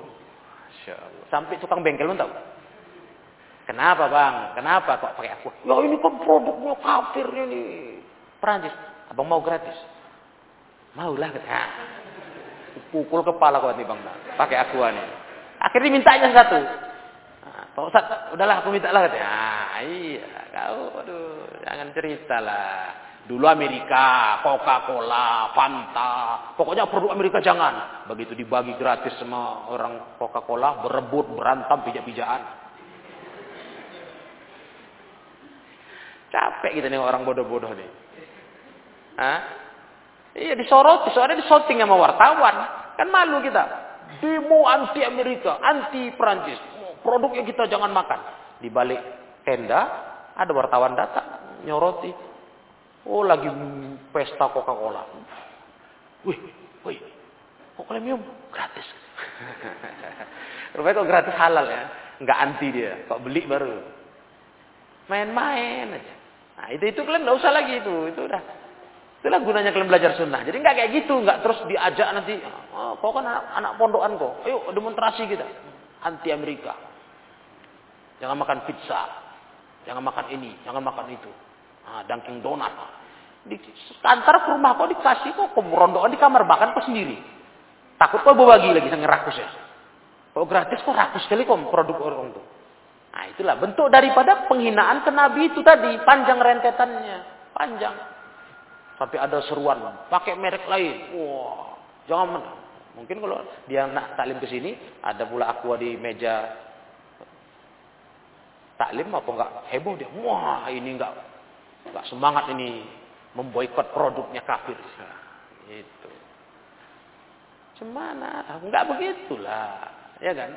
Sampai tukang bengkel pun tahu. Kenapa bang? Kenapa kok pakai aqua? Ya ini kan produknya kafir ini. Perancis. Abang mau gratis? Maulah kata. Nah, pukul kepala kau nih bang. Pakai aqua nih. Akhirnya mintanya satu. Nah, Pak Ustaz, udahlah aku minta lah katanya. Ah, iya, kau aduh, jangan cerita lah. Dulu Amerika, Coca-Cola, Fanta, pokoknya produk Amerika jangan. Begitu dibagi gratis sama orang Coca-Cola, berebut, berantem, pijak-pijakan. Capek gitu nih orang bodoh-bodoh nih. Hah? Iya disorot, soalnya disoting sama wartawan. Kan malu kita. Demo anti Amerika, anti Prancis. Produknya kita jangan makan. Di balik tenda ada wartawan datang nyoroti Oh lagi pesta Coca-Cola. Wih, wih, Coca-Cola minum gratis. Rupanya kok gratis halal ya. Nggak anti dia. Kok beli baru. Main-main aja. Nah itu itu kalian nggak usah lagi itu. Itu udah. Itulah gunanya kalian belajar sunnah. Jadi nggak kayak gitu. Nggak terus diajak nanti. Oh, kau kan anak, anak pondokan kok. Ayo demonstrasi kita. Anti Amerika. Jangan makan pizza. Jangan makan ini. Jangan makan itu. Nah, Dunkin Donat. Di kantor ke rumah kau dikasih kok kemerondokan di kamar bahkan kau sendiri. Takut bawa bagi lagi sangat rakus ya. Kalau gratis kok rakus sekali kok produk orang itu. Nah itulah bentuk daripada penghinaan ke Nabi itu tadi. Panjang rentetannya. Panjang. Sampai ada seruan. Pakai merek lain. Wah. Jangan mana. Mungkin kalau dia nak taklim ke sini. Ada pula aqua di meja taklim apa enggak heboh dia. Wah ini enggak enggak semangat ini memboikot produknya kafir. Itu. Cemana? Enggak begitulah ya kan?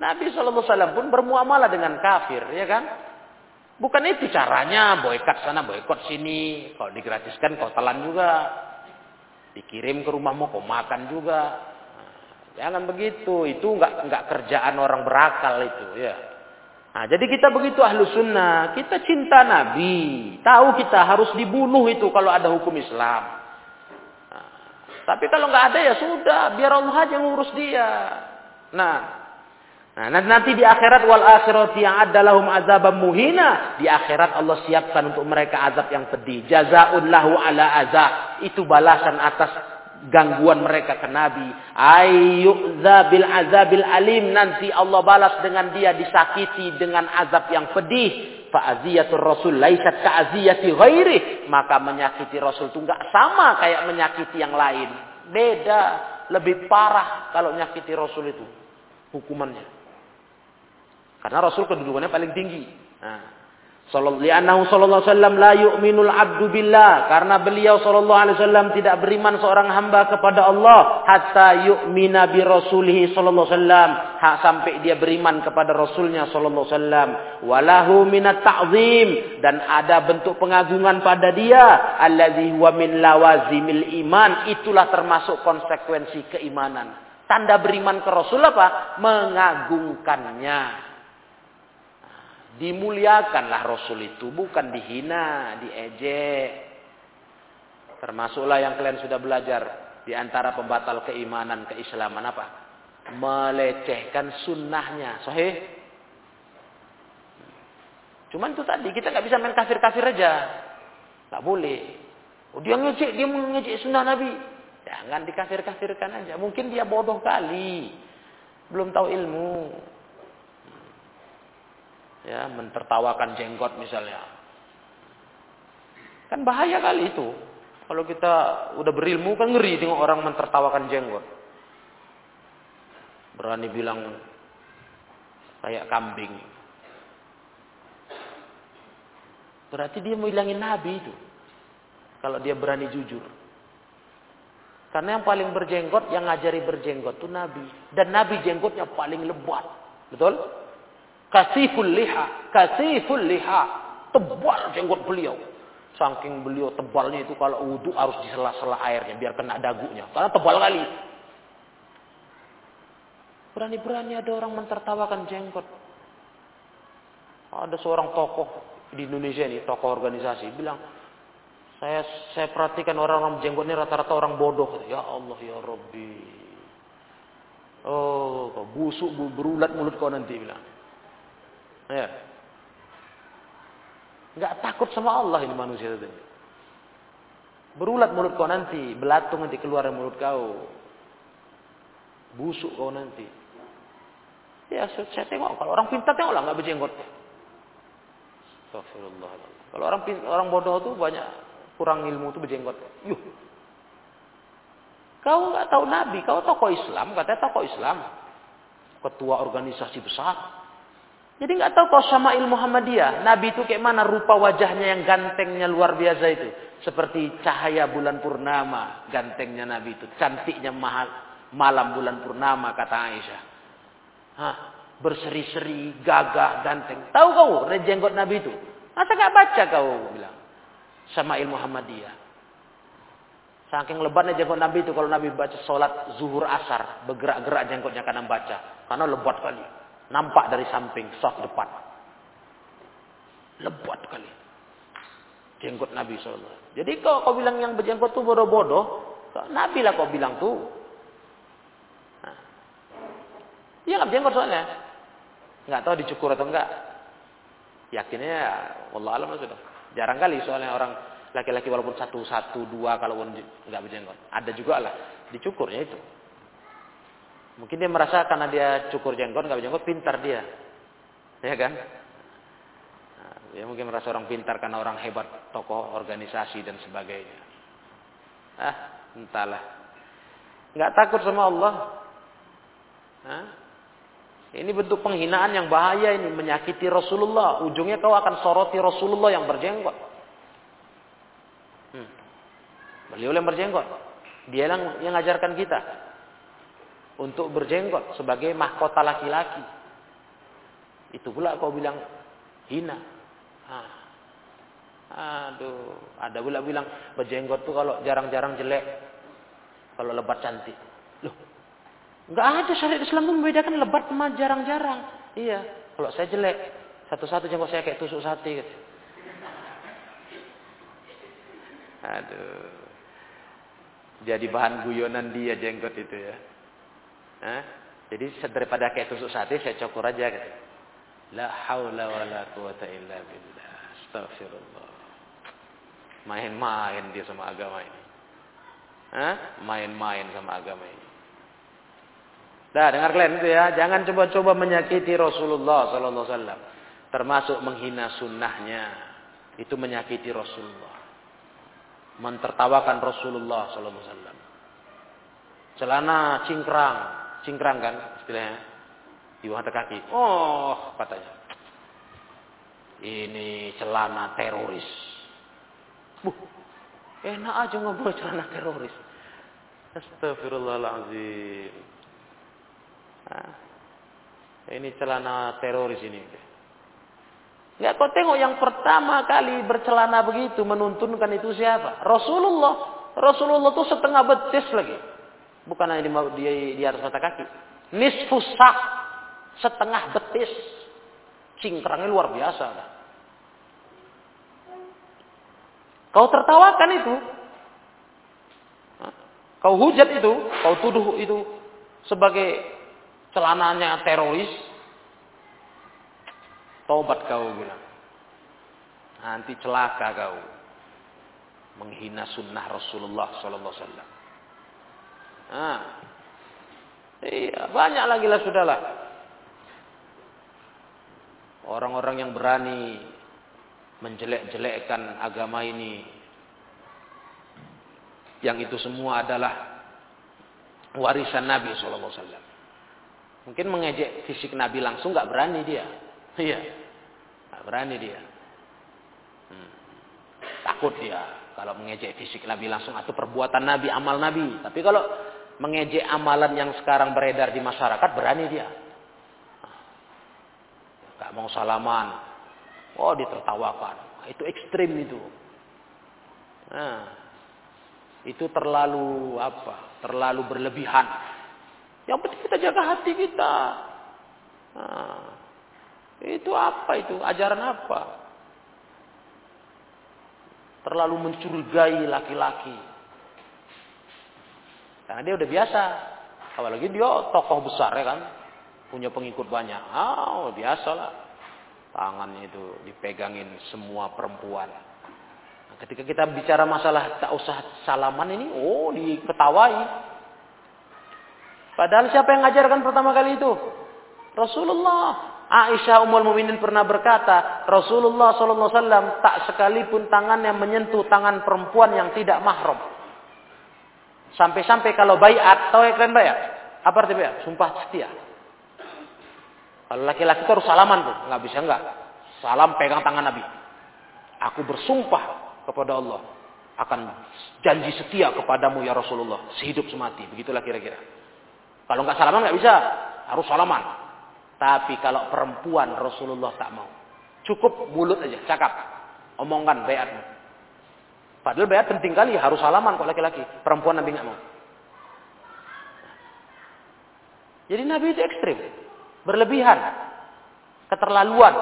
Nabi SAW pun bermuamalah dengan kafir, ya kan? Bukan itu caranya, boykot sana, boykot sini. Kalau digratiskan kau telan juga. Dikirim ke rumahmu kau makan juga. Nah, jangan begitu, itu enggak enggak kerjaan orang berakal itu, ya. Nah, jadi kita begitu ahlu sunnah, kita cinta Nabi. Tahu kita harus dibunuh itu kalau ada hukum Islam. Nah, tapi kalau nggak ada ya sudah, biar Allah aja ngurus dia. Nah, nah nanti di akhirat wal akhirat yang ada lahum azabam muhina. Di akhirat Allah siapkan untuk mereka azab yang pedih. Jazaun lahu ala azab. Itu balasan atas gangguan mereka ke Nabi. Ayyu'za bil azabil alim. Nanti Allah balas dengan dia disakiti dengan azab yang pedih. Fa'aziyatul Rasul laisat ka'aziyati ghairi. Maka menyakiti Rasul itu enggak sama kayak menyakiti yang lain. Beda. Lebih parah kalau menyakiti Rasul itu hukumannya. Karena Rasul kedudukannya paling tinggi. Nah, Sallallahu sallallahu wasallam la yu'minul abdu billah. Karena beliau sallallahu alaihi wasallam tidak beriman seorang hamba kepada Allah. Hatta yu'mina bi rasulih sallallahu wasallam. Sampai dia beriman kepada rasulnya sallallahu wasallam. Walahu minat ta'zim. Dan ada bentuk pengagungan pada dia. Allazi huwa min lawazimil iman. Itulah termasuk konsekuensi keimanan. Tanda beriman ke Rasul apa? Mengagungkannya. Dimuliakanlah Rasul itu. Bukan dihina, diejek. Termasuklah yang kalian sudah belajar. Di antara pembatal keimanan, keislaman apa? Melecehkan sunnahnya. Sahih? Cuman itu tadi, kita nggak bisa main kafir-kafir aja. Nggak boleh. Oh, dia ngejek, dia mengejek sunnah Nabi. Jangan dikafir-kafirkan aja. Mungkin dia bodoh kali. Belum tahu ilmu. Ya, mentertawakan jenggot misalnya. Kan bahaya kali itu. Kalau kita udah berilmu kan ngeri dengan orang mentertawakan jenggot. Berani bilang kayak kambing. Berarti dia mau hilangin Nabi itu. Kalau dia berani jujur. Karena yang paling berjenggot, yang ngajari berjenggot itu Nabi. Dan Nabi jenggotnya paling lebat. Betul? Kasiful liha. Kasiful liha. Tebal jenggot beliau. Saking beliau tebalnya itu kalau wudhu harus di sela-sela airnya. Biar kena dagunya. Karena tebal kali. Berani-berani ada orang mentertawakan jenggot. Ada seorang tokoh di Indonesia ini, tokoh organisasi, bilang, saya saya perhatikan orang-orang jenggot ini rata-rata orang bodoh. Ya Allah ya Rabbi. Oh, busuk berulat mulut kau nanti bilang. Ya. Enggak takut sama Allah ini manusia itu. Berulat mulut kau nanti, belatung nanti keluar dari mulut kau. Busuk kau nanti. Ya, saya tengok kalau orang pintar tengoklah enggak berjenggot. Astagfirullah. Kalau orang orang bodoh tuh banyak kurang ilmu itu berjenggot. Yuh. Kau nggak tahu Nabi, kau tokoh Islam, katanya tokoh Islam. Ketua organisasi besar. Jadi nggak tahu kau sama ilmu Muhammadiyah. Nabi itu kayak mana rupa wajahnya yang gantengnya luar biasa itu. Seperti cahaya bulan purnama. Gantengnya Nabi itu. Cantiknya mahal, malam bulan purnama kata Aisyah. Hah, berseri-seri, gagah, ganteng. Tahu kau rejenggot Nabi itu? Masa nggak baca kau bilang? sama ilmu Muhammadiyah. Saking lebatnya jenggot Nabi itu kalau Nabi baca sholat zuhur asar, bergerak-gerak jenggotnya karena baca. Karena lebat kali. Nampak dari samping, soft depan. Lebat kali. Jenggot Nabi SAW. Jadi kalau kau bilang yang berjenggot itu bodoh-bodoh, Nabi lah kau bilang tuh. Nah. Dia nggak berjenggot soalnya. Nggak tahu dicukur atau enggak. Yakinnya ya, Allah alam sudah. Jarang kali soalnya orang laki-laki walaupun satu satu dua kalau nggak berjenggot ada juga lah dicukurnya itu mungkin dia merasa karena dia cukur jenggot nggak berjenggot pintar dia ya kan nah, dia mungkin merasa orang pintar karena orang hebat tokoh organisasi dan sebagainya ah entahlah nggak takut sama Allah Hah? Ini bentuk penghinaan yang bahaya ini menyakiti Rasulullah. Ujungnya kau akan soroti Rasulullah yang berjenggot. Beliau yang berjenggot. Dia yang, yang ngajarkan kita untuk berjenggot sebagai mahkota laki-laki. Itu pula kau bilang hina. Ah. Aduh, ada pula bilang berjenggot tuh kalau jarang-jarang jelek, kalau lebat cantik. Loh, nggak ada syariat Islam membedakan lebat sama jarang-jarang. Iya, kalau saya jelek, satu-satu jenggot saya kayak tusuk sate. Gitu. Aduh jadi bahan guyonan dia jenggot itu ya. Hah? Jadi daripada kayak tusuk sate saya cukur aja gitu. La haula wala quwata illa billah. Astagfirullah. Main-main dia sama agama ini. Hah? Main-main sama agama ini. Dah dengar kalian itu ya, jangan coba-coba menyakiti Rasulullah sallallahu alaihi wasallam. Termasuk menghina sunnahnya. Itu menyakiti Rasulullah mentertawakan Rasulullah sallallahu alaihi wasallam. Celana cingkrang, cingkrang kan istilahnya di bawah kaki. Oh, katanya. Ini celana teroris. Buh, enak aja ngobrol celana teroris. Astagfirullahaladzim. Nah, ini celana teroris ini. Ya kau tengok yang pertama kali bercelana begitu menuntunkan itu siapa? Rasulullah. Rasulullah itu setengah betis lagi. Bukan hanya di, di, di atas mata kaki. Nisfusak. Setengah betis. Cingkrangnya luar biasa. Kau tertawakan itu. Kau hujat itu. Kau tuduh itu sebagai celananya teroris Tobat kau bilang. Nanti celaka kau. Menghina sunnah Rasulullah Sallallahu Alaihi Wasallam. Nah, iya, banyak lagi lah sudahlah. Orang-orang yang berani menjelek-jelekkan agama ini. Yang itu semua adalah warisan Nabi Wasallam. Mungkin mengejek fisik Nabi langsung nggak berani dia. Iya. Nggak berani dia. Hmm. Takut dia kalau mengejek fisik Nabi langsung atau perbuatan Nabi, amal Nabi. Tapi kalau mengejek amalan yang sekarang beredar di masyarakat berani dia. Gak mau salaman. Oh ditertawakan. Itu ekstrim itu. Nah, itu terlalu apa? Terlalu berlebihan. Yang penting kita jaga hati kita. Nah, itu apa itu? Ajaran apa? Terlalu mencurigai laki-laki. Karena dia udah biasa. Apalagi dia tokoh besar ya kan. Punya pengikut banyak. Oh biasalah. Tangannya itu dipegangin semua perempuan. Nah, ketika kita bicara masalah tak usah salaman ini. Oh diketawai. Padahal siapa yang ngajarkan pertama kali itu? Rasulullah. Aisyah Ummul Mukminin pernah berkata, Rasulullah wasallam tak sekalipun tangannya menyentuh tangan perempuan yang tidak mahram. Sampai-sampai kalau bayat, tahu ya kalian bayat? Apa arti bayat? Sumpah setia. Kalau laki-laki harus salaman tuh, nggak bisa enggak. Salam pegang tangan Nabi. Aku bersumpah kepada Allah akan janji setia kepadamu ya Rasulullah sehidup semati. Begitulah kira-kira. Kalau nggak salaman nggak bisa, harus salaman. Tapi kalau perempuan Rasulullah tak mau. Cukup mulut aja, cakap. Omongkan bayatmu. Padahal bayat penting kali, harus salaman kok laki-laki. Perempuan Nabi nggak mau. Jadi Nabi itu ekstrim. Berlebihan. Keterlaluan.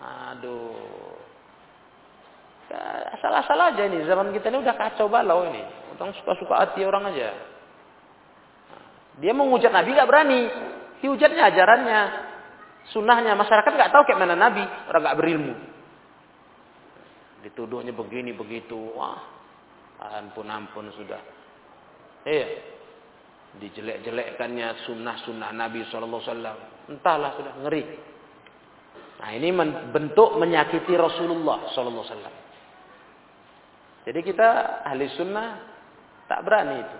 Aduh. Asal-asal aja ini. Zaman kita ini udah kacau balau ini. Orang suka-suka hati orang aja. Dia mau ngujat Nabi nggak berani. Dihujatnya ajarannya. Sunnahnya. Masyarakat nggak tahu kayak mana Nabi. Orang nggak berilmu. Dituduhnya begini begitu. Wah, ampun ampun sudah. Iya. Dijelek-jelekkannya sunnah-sunnah Nabi SAW. Entahlah sudah ngeri. Nah ini bentuk menyakiti Rasulullah SAW. Jadi kita ahli sunnah tak berani itu.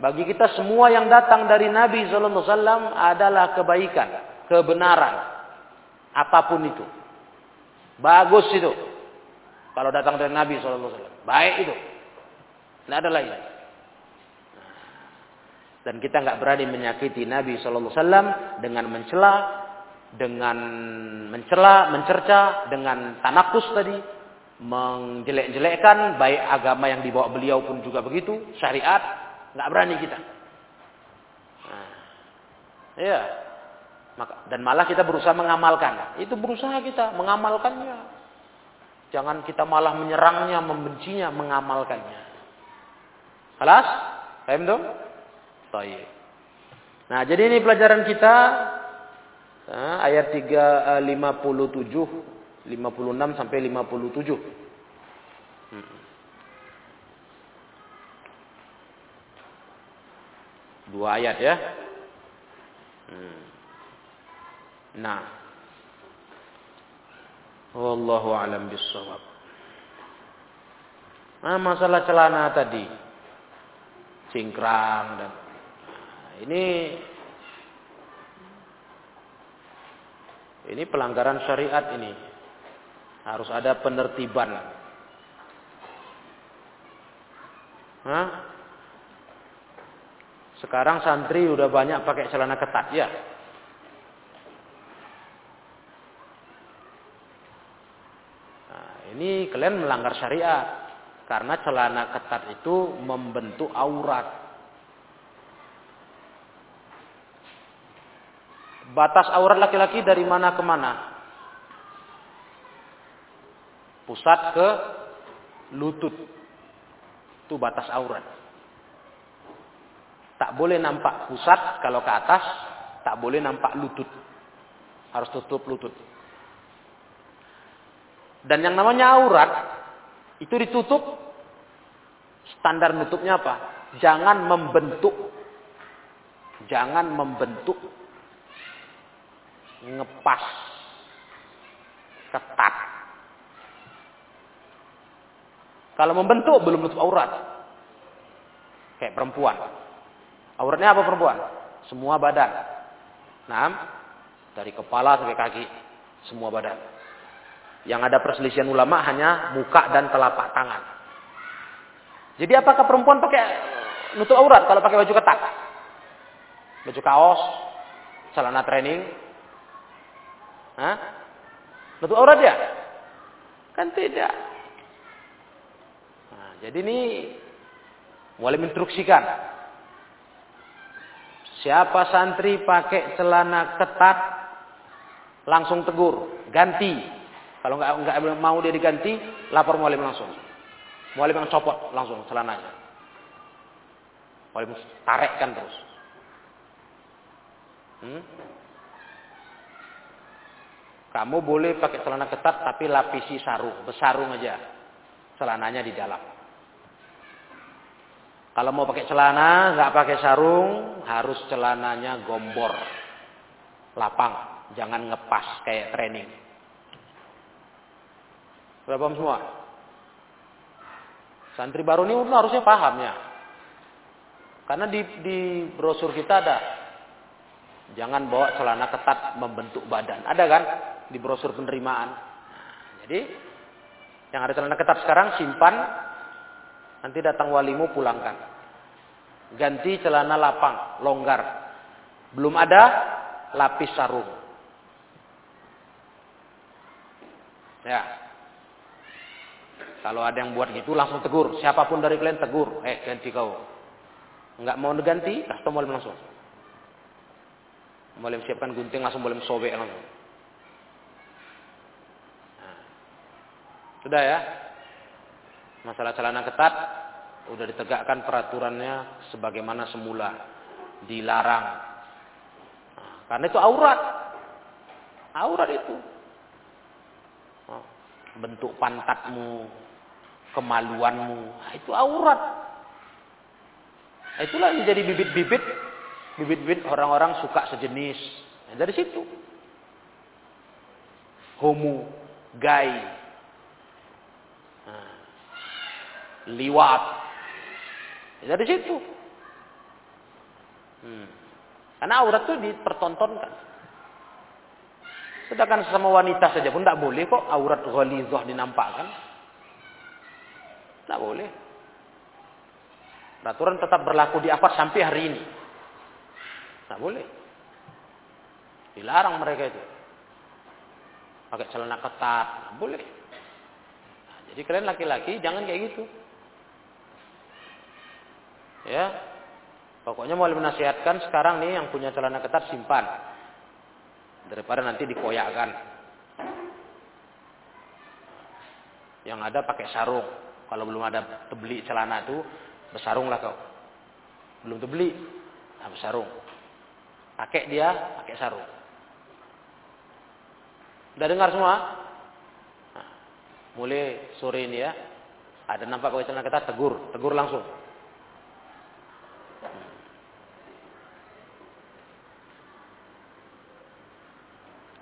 Bagi kita semua yang datang dari Nabi SAW adalah kebaikan, kebenaran, apa pun itu. Bagus itu. Kalau datang dari Nabi SAW. Baik itu. Tidak ada lain. Dan kita nggak berani menyakiti Nabi SAW dengan mencela, dengan mencela, mencerca, dengan tanakus tadi, menjelek-jelekkan baik agama yang dibawa beliau pun juga begitu, syariat, nggak berani kita. Nah, iya. Dan malah kita berusaha mengamalkan. Itu berusaha kita mengamalkannya. Jangan kita malah menyerangnya, membencinya, mengamalkannya. Kelas? Paham dong? Baik. Nah, jadi ini pelajaran kita nah, ayat 3 57 56 sampai 57. Hmm. Dua ayat ya. Hmm. Nah, Wallahu alam bisawab. Nah, masalah celana tadi. Cingkrang dan nah, ini ini pelanggaran syariat ini. Harus ada penertiban. Hah? Sekarang santri udah banyak pakai celana ketat ya. Ini kalian melanggar syariat. Karena celana ketat itu membentuk aurat. Batas aurat laki-laki dari mana ke mana? Pusat ke lutut. Itu batas aurat. Tak boleh nampak pusat kalau ke atas, tak boleh nampak lutut. Harus tutup lutut. Dan yang namanya aurat itu ditutup standar nutupnya apa? Jangan membentuk jangan membentuk ngepas ketat. Kalau membentuk belum nutup aurat. Kayak perempuan. Auratnya apa perempuan? Semua badan. Nah, dari kepala sampai kaki, semua badan. Yang ada perselisihan ulama hanya muka dan telapak tangan. Jadi apakah perempuan pakai nutup aurat kalau pakai baju ketat? Baju kaos, celana training? Hah? Nutup aurat ya? Kan tidak. Nah, jadi ini mulai menginstruksikan. Siapa santri pakai celana ketat, langsung tegur, ganti. Kalau nggak nggak mau dia diganti, lapor mualim langsung. Mualim yang copot langsung celananya. Mualim tarekkan terus. Hmm? Kamu boleh pakai celana ketat tapi lapisi sarung, besarung aja. Celananya di dalam. Kalau mau pakai celana, nggak pakai sarung, harus celananya gombor, lapang, jangan ngepas kayak training. Sudah paham semua? Santri baru ini harusnya paham ya. Karena di, di brosur kita ada. Jangan bawa celana ketat membentuk badan. Ada kan? Di brosur penerimaan. Jadi, yang ada celana ketat sekarang simpan. Nanti datang walimu pulangkan. Ganti celana lapang, longgar. Belum ada lapis sarung. Ya, Kalau ada yang buat gitu langsung tegur. Siapa pun dari kalian tegur. Eh ganti kau. Enggak mau ganti, custom boleh langsung. Boleh siapkan gunting langsung boleh sobek langsung. Nah. Sudah ya. Masalah celana ketat udah ditegakkan peraturannya sebagaimana semula dilarang. Nah, karena itu aurat. Aurat itu. Oh, bentuk pantatmu, kemaluanmu, nah, itu aurat. Nah, itulah yang jadi bibit-bibit bibit-bibit orang-orang suka sejenis. Nah, dari situ. Homo, gay, nah, liwat. Ya, dari situ. Hmm. Karena aurat itu dipertontonkan. Sedangkan sama wanita saja pun tidak boleh kok aurat ghalizah dinampakkan. Tidak boleh. Peraturan tetap berlaku di apa sampai hari ini. Tidak boleh. Dilarang mereka itu. Pakai celana ketat, tidak boleh. Nah, jadi kalian laki-laki jangan kayak gitu. Ya. Pokoknya mau menasihatkan sekarang nih yang punya celana ketat simpan. Daripada nanti dikoyakkan. Yang ada pakai sarung. Kalau belum ada tebeli celana itu, bersarunglah kau. Belum tebeli, nah bersarung. Pakai dia, pakai sarung. Udah dengar semua? Nah, mulai sore ini ya, ada nampak pakai celana ketat, tegur, tegur langsung.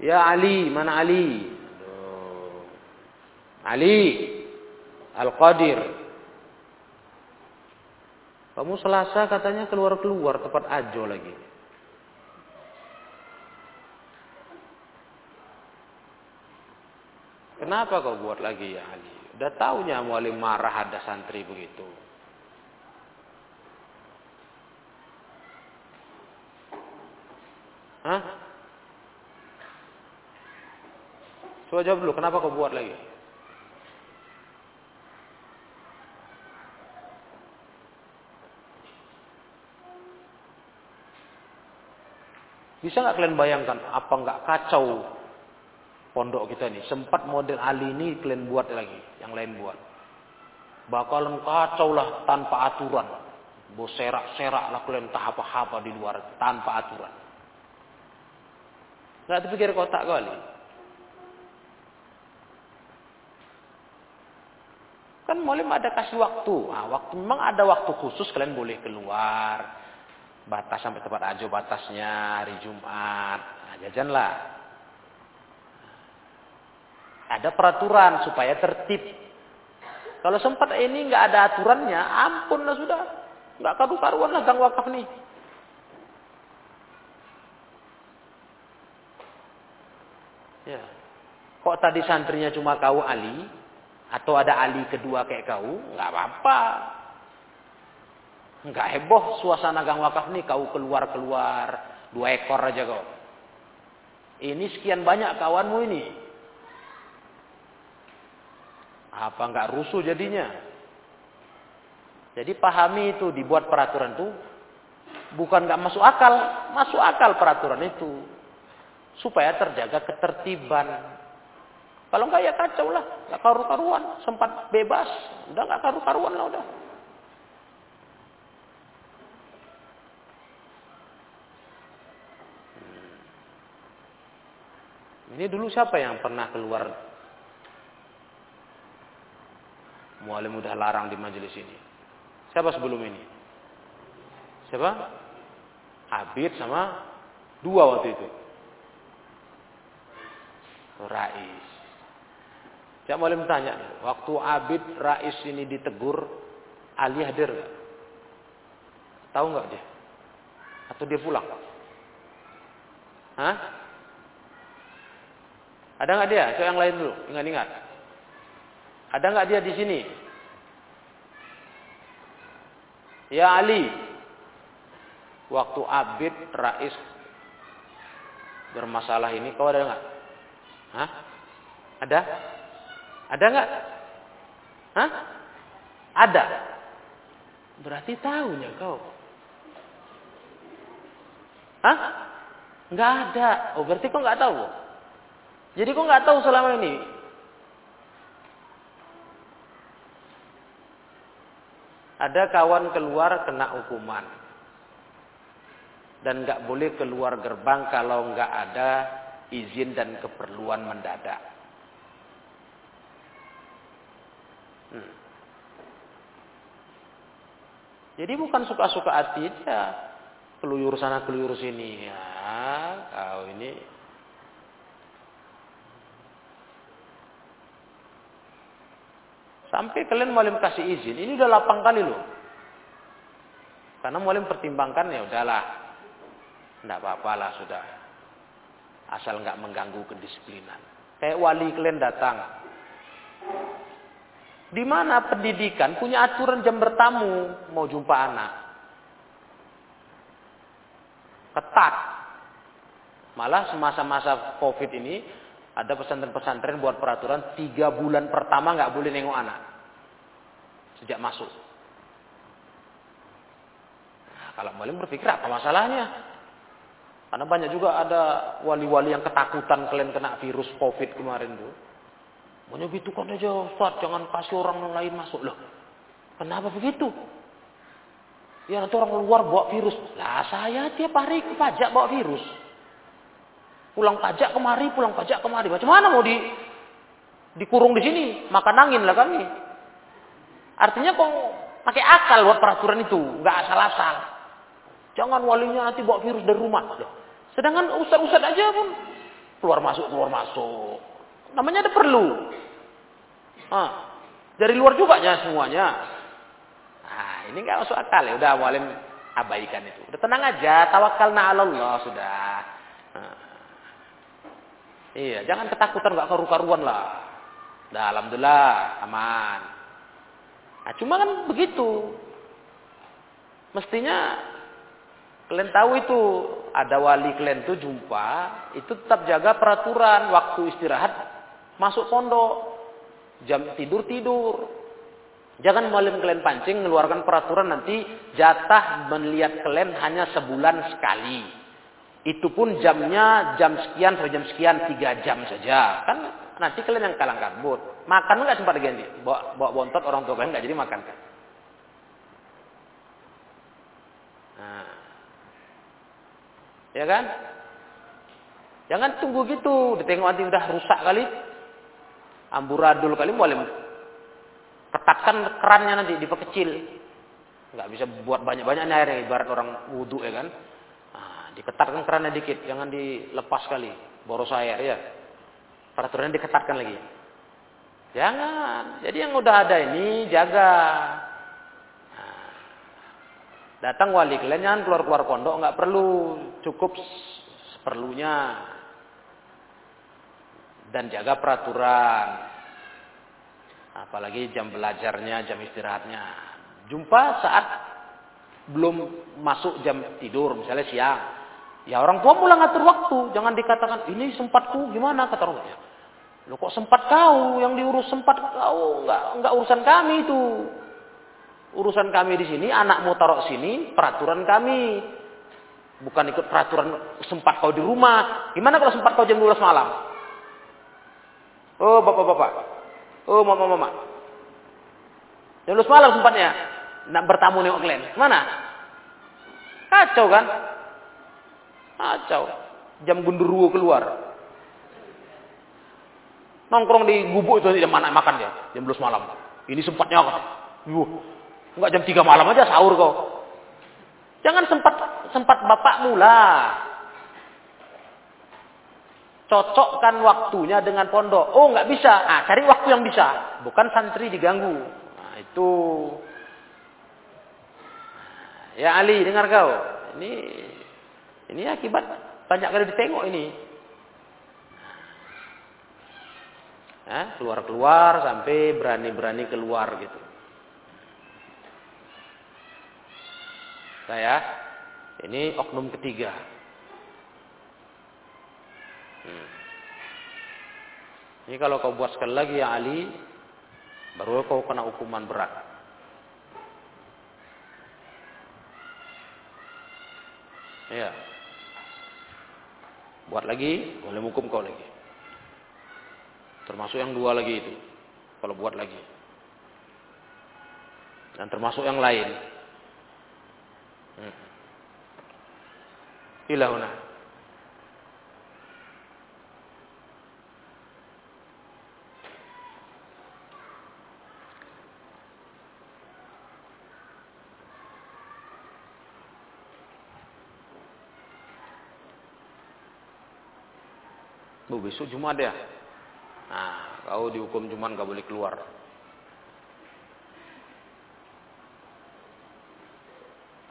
Ya Ali, mana Ali? Ali Al-Qadir. Kamu selasa katanya keluar-keluar tempat ajo lagi. Kenapa kau buat lagi ya Ali? Udah tahunya mualim marah ada santri begitu. Hah? Coba jawab dulu, kenapa kau buat lagi? Bisa nggak kalian bayangkan apa nggak kacau pondok kita ini? Sempat model Ali ini kalian buat lagi, yang lain buat. Bakalan kacau lah tanpa aturan. Boserak-serak lah kalian tak apa-apa di luar tanpa aturan. Nggak terpikir kotak kali. Kan boleh ada kasih waktu. Nah, waktu memang ada waktu khusus kalian boleh keluar. Batas sampai tempat ajo batasnya hari Jumat. Nah, jajanlah. Ada peraturan supaya tertib. Kalau sempat ini nggak ada aturannya, ampun lah sudah. Nggak karu-karuan lah gang wakaf nih. Ya. Kok tadi santrinya cuma kau Ali, atau ada Ali kedua kayak kau, nggak apa-apa. Nggak heboh suasana gang wakaf nih kau keluar-keluar dua ekor aja kau. Ini sekian banyak kawanmu ini. Apa nggak rusuh jadinya? Jadi pahami itu dibuat peraturan itu bukan nggak masuk akal, masuk akal peraturan itu supaya terjaga ketertiban. Kalau enggak ya kacau lah, enggak karu-karuan, sempat bebas, udah enggak karu-karuan lah udah. Ini dulu siapa yang pernah keluar Mualim udah larang di majelis ini. Siapa sebelum ini? Siapa? Abid sama dua waktu itu. Rais. Saya boleh bertanya, waktu Abid Rais ini ditegur, Ali hadir gak? Tahu nggak dia? Atau dia pulang? Hah? Ada nggak dia? Coba yang lain dulu, ingat-ingat. Ada nggak dia di sini? Ya Ali, waktu Abid Rais bermasalah ini, kau ada nggak? Hah? Ada? Ada nggak? Hah? Ada. Berarti tahunya kau. Hah? Enggak ada. Oh, berarti kau enggak tahu. Jadi kau enggak tahu selama ini. Ada kawan keluar kena hukuman. Dan enggak boleh keluar gerbang kalau enggak ada izin dan keperluan mendadak. Hmm. Jadi bukan suka-suka hati dia keluyur sana keluyur sini ya kau ini sampai kalian malim kasih izin ini udah lapang kali loh. Karena malim pertimbangkan ya udahlah. Tidak apa-apa lah sudah. Asal nggak mengganggu kedisiplinan. Kayak wali kalian datang. Di mana pendidikan punya aturan jam bertamu mau jumpa anak? Ketat. Malah semasa-masa COVID ini ada pesantren-pesantren buat peraturan tiga bulan pertama nggak boleh nengok anak sejak masuk. Kalau maling berpikir apa masalahnya? Karena banyak juga ada wali-wali yang ketakutan kalian kena virus COVID kemarin tuh. Banyak itu kan aja Ustaz, jangan kasih orang lain masuk loh. Kenapa begitu? Ya nanti orang luar bawa virus. Lah saya tiap hari ke pajak bawa virus. Pulang pajak kemari, pulang pajak kemari. Macam mana mau di dikurung di sini? Makan angin lah kami. Artinya kok pakai akal buat peraturan itu, nggak asal-asal. Jangan walinya nanti bawa virus dari rumah. Sedangkan ustad-ustad aja pun keluar masuk keluar masuk. Namanya ada perlu. Ah, dari luar juga ya semuanya. Ini nggak masuk akal ya. Udah mualim abaikan itu. Udah tenang aja, tawakal na Allah sudah. Nah. Iya, jangan ketakutan nggak karu-karuan lah. Dah alhamdulillah aman. Nah, cuma kan begitu. Mestinya kalian tahu itu ada wali kalian tuh jumpa, itu tetap jaga peraturan waktu istirahat masuk pondok, jam tidur tidur, Jangan malam kalian pancing mengeluarkan peraturan nanti jatah melihat kalian hanya sebulan sekali. Itu pun jamnya jam sekian sampai jam sekian tiga jam saja. Kan nanti kalian yang kalang kabut. Makan nggak sempat ganti. Bawa, bawa bontot orang tua kalian nggak jadi makan kan. Nah. Ya kan? Jangan tunggu gitu. Ditengok nanti udah rusak kali. Amburadul kali boleh ketatkan kerannya nanti diperkecil. Nggak bisa buat banyak-banyak air ibarat orang wudhu ya kan. Diketatkan kerannya dikit, jangan dilepas kali. Boros air ya. Peraturannya diketatkan lagi. Jangan. Jadi yang udah ada ini jaga. Nah, datang wali kalian jangan keluar-keluar pondok nggak perlu, cukup seperlunya. Dan jaga peraturan. Apalagi jam belajarnya, jam istirahatnya. Jumpa saat belum masuk jam tidur, misalnya siang. Ya orang tua mulai ngatur waktu, jangan dikatakan ini sempatku gimana kata orang tua. Lo kok sempat kau yang diurus sempat kau nggak nggak urusan kami itu. Urusan kami di sini, anak mau taruh sini, peraturan kami. Bukan ikut peraturan sempat kau di rumah. Gimana kalau sempat kau jam 12 malam? Oh, bapak-bapak. Oh, mama mama. Jam malam sempatnya nak bertamu nengok kalian. Mana? Kacau kan? Kacau. Jam gundurwo keluar. Nongkrong di gubuk itu jam mana makan dia? Jam 12 malam. Ini sempatnya kok. Yuh. Enggak jam 3 malam aja sahur kok. Jangan sempat sempat bapakmu lah cocokkan waktunya dengan pondok. Oh, nggak bisa. Ah, cari waktu yang bisa. Bukan santri diganggu. Nah, itu. Ya Ali, dengar kau. Ini ini akibat banyak kali ditengok ini. keluar-keluar sampai berani-berani keluar gitu. Saya ini oknum ketiga. Hmm. Ini kalau kau buat sekali lagi ya Ali, Baru kau kena hukuman berat. Ya. Buat lagi, boleh hukum kau lagi. Termasuk yang dua lagi itu. Kalau buat lagi. Dan termasuk yang lain. Hmm. Ilahuna. Besok Jumat ya. Nah, kau dihukum Jumat gak boleh keluar.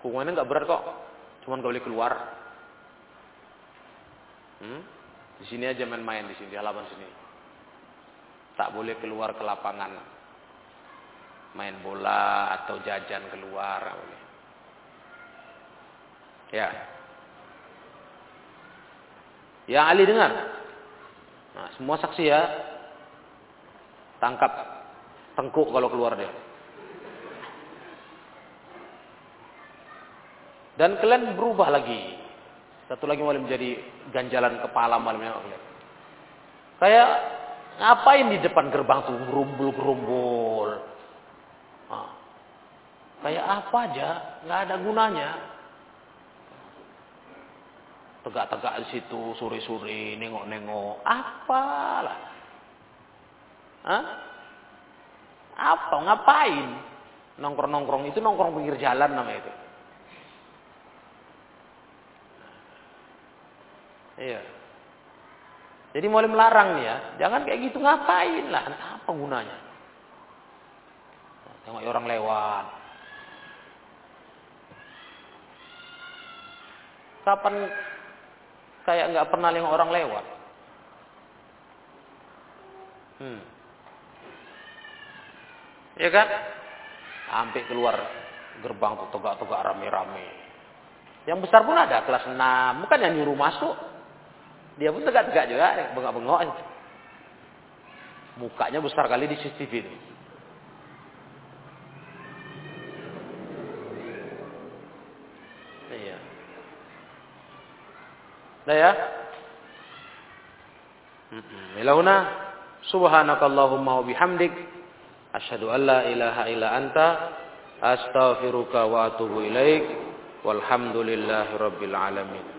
Hukumannya gak berat kok. Cuman gak boleh keluar. Hmm? Di sini aja main-main di sini di halaman sini. Tak boleh keluar ke lapangan. Main bola atau jajan keluar. Ya. Ya Ali dengar. Nah, semua saksi ya. Tangkap tengkuk kalau keluar dia. Dan kalian berubah lagi. Satu lagi mulai menjadi ganjalan kepala malamnya kalian. Kayak ngapain di depan gerbang tuh gerumbul-gerumbul. Nah, kayak apa aja, nggak ada gunanya tegak-tegak di situ sore-sore nengok-nengok. Apalah? Hah? apa? Ngapain? Nongkrong-nongkrong. Itu nongkrong pinggir jalan namanya itu. Iya. Jadi mulai melarang ya jangan kayak gitu. Ngapain lah? Apa gunanya. Tengok orang lewat. Kapan kayak nggak pernah lihat orang lewat. Hmm. Ya kan? Sampai keluar gerbang tuh tegak-tegak rame-rame. Yang besar pun ada kelas 6, bukan yang nyuruh masuk. Dia pun tegak-tegak juga, bengok-bengok. Mukanya besar kali di CCTV itu. Dah ya? Ilahuna subhanakallahumma wa bihamdik asyhadu an la ilaha illa anta astaghfiruka wa atubu ilaik walhamdulillahi rabbil alamin.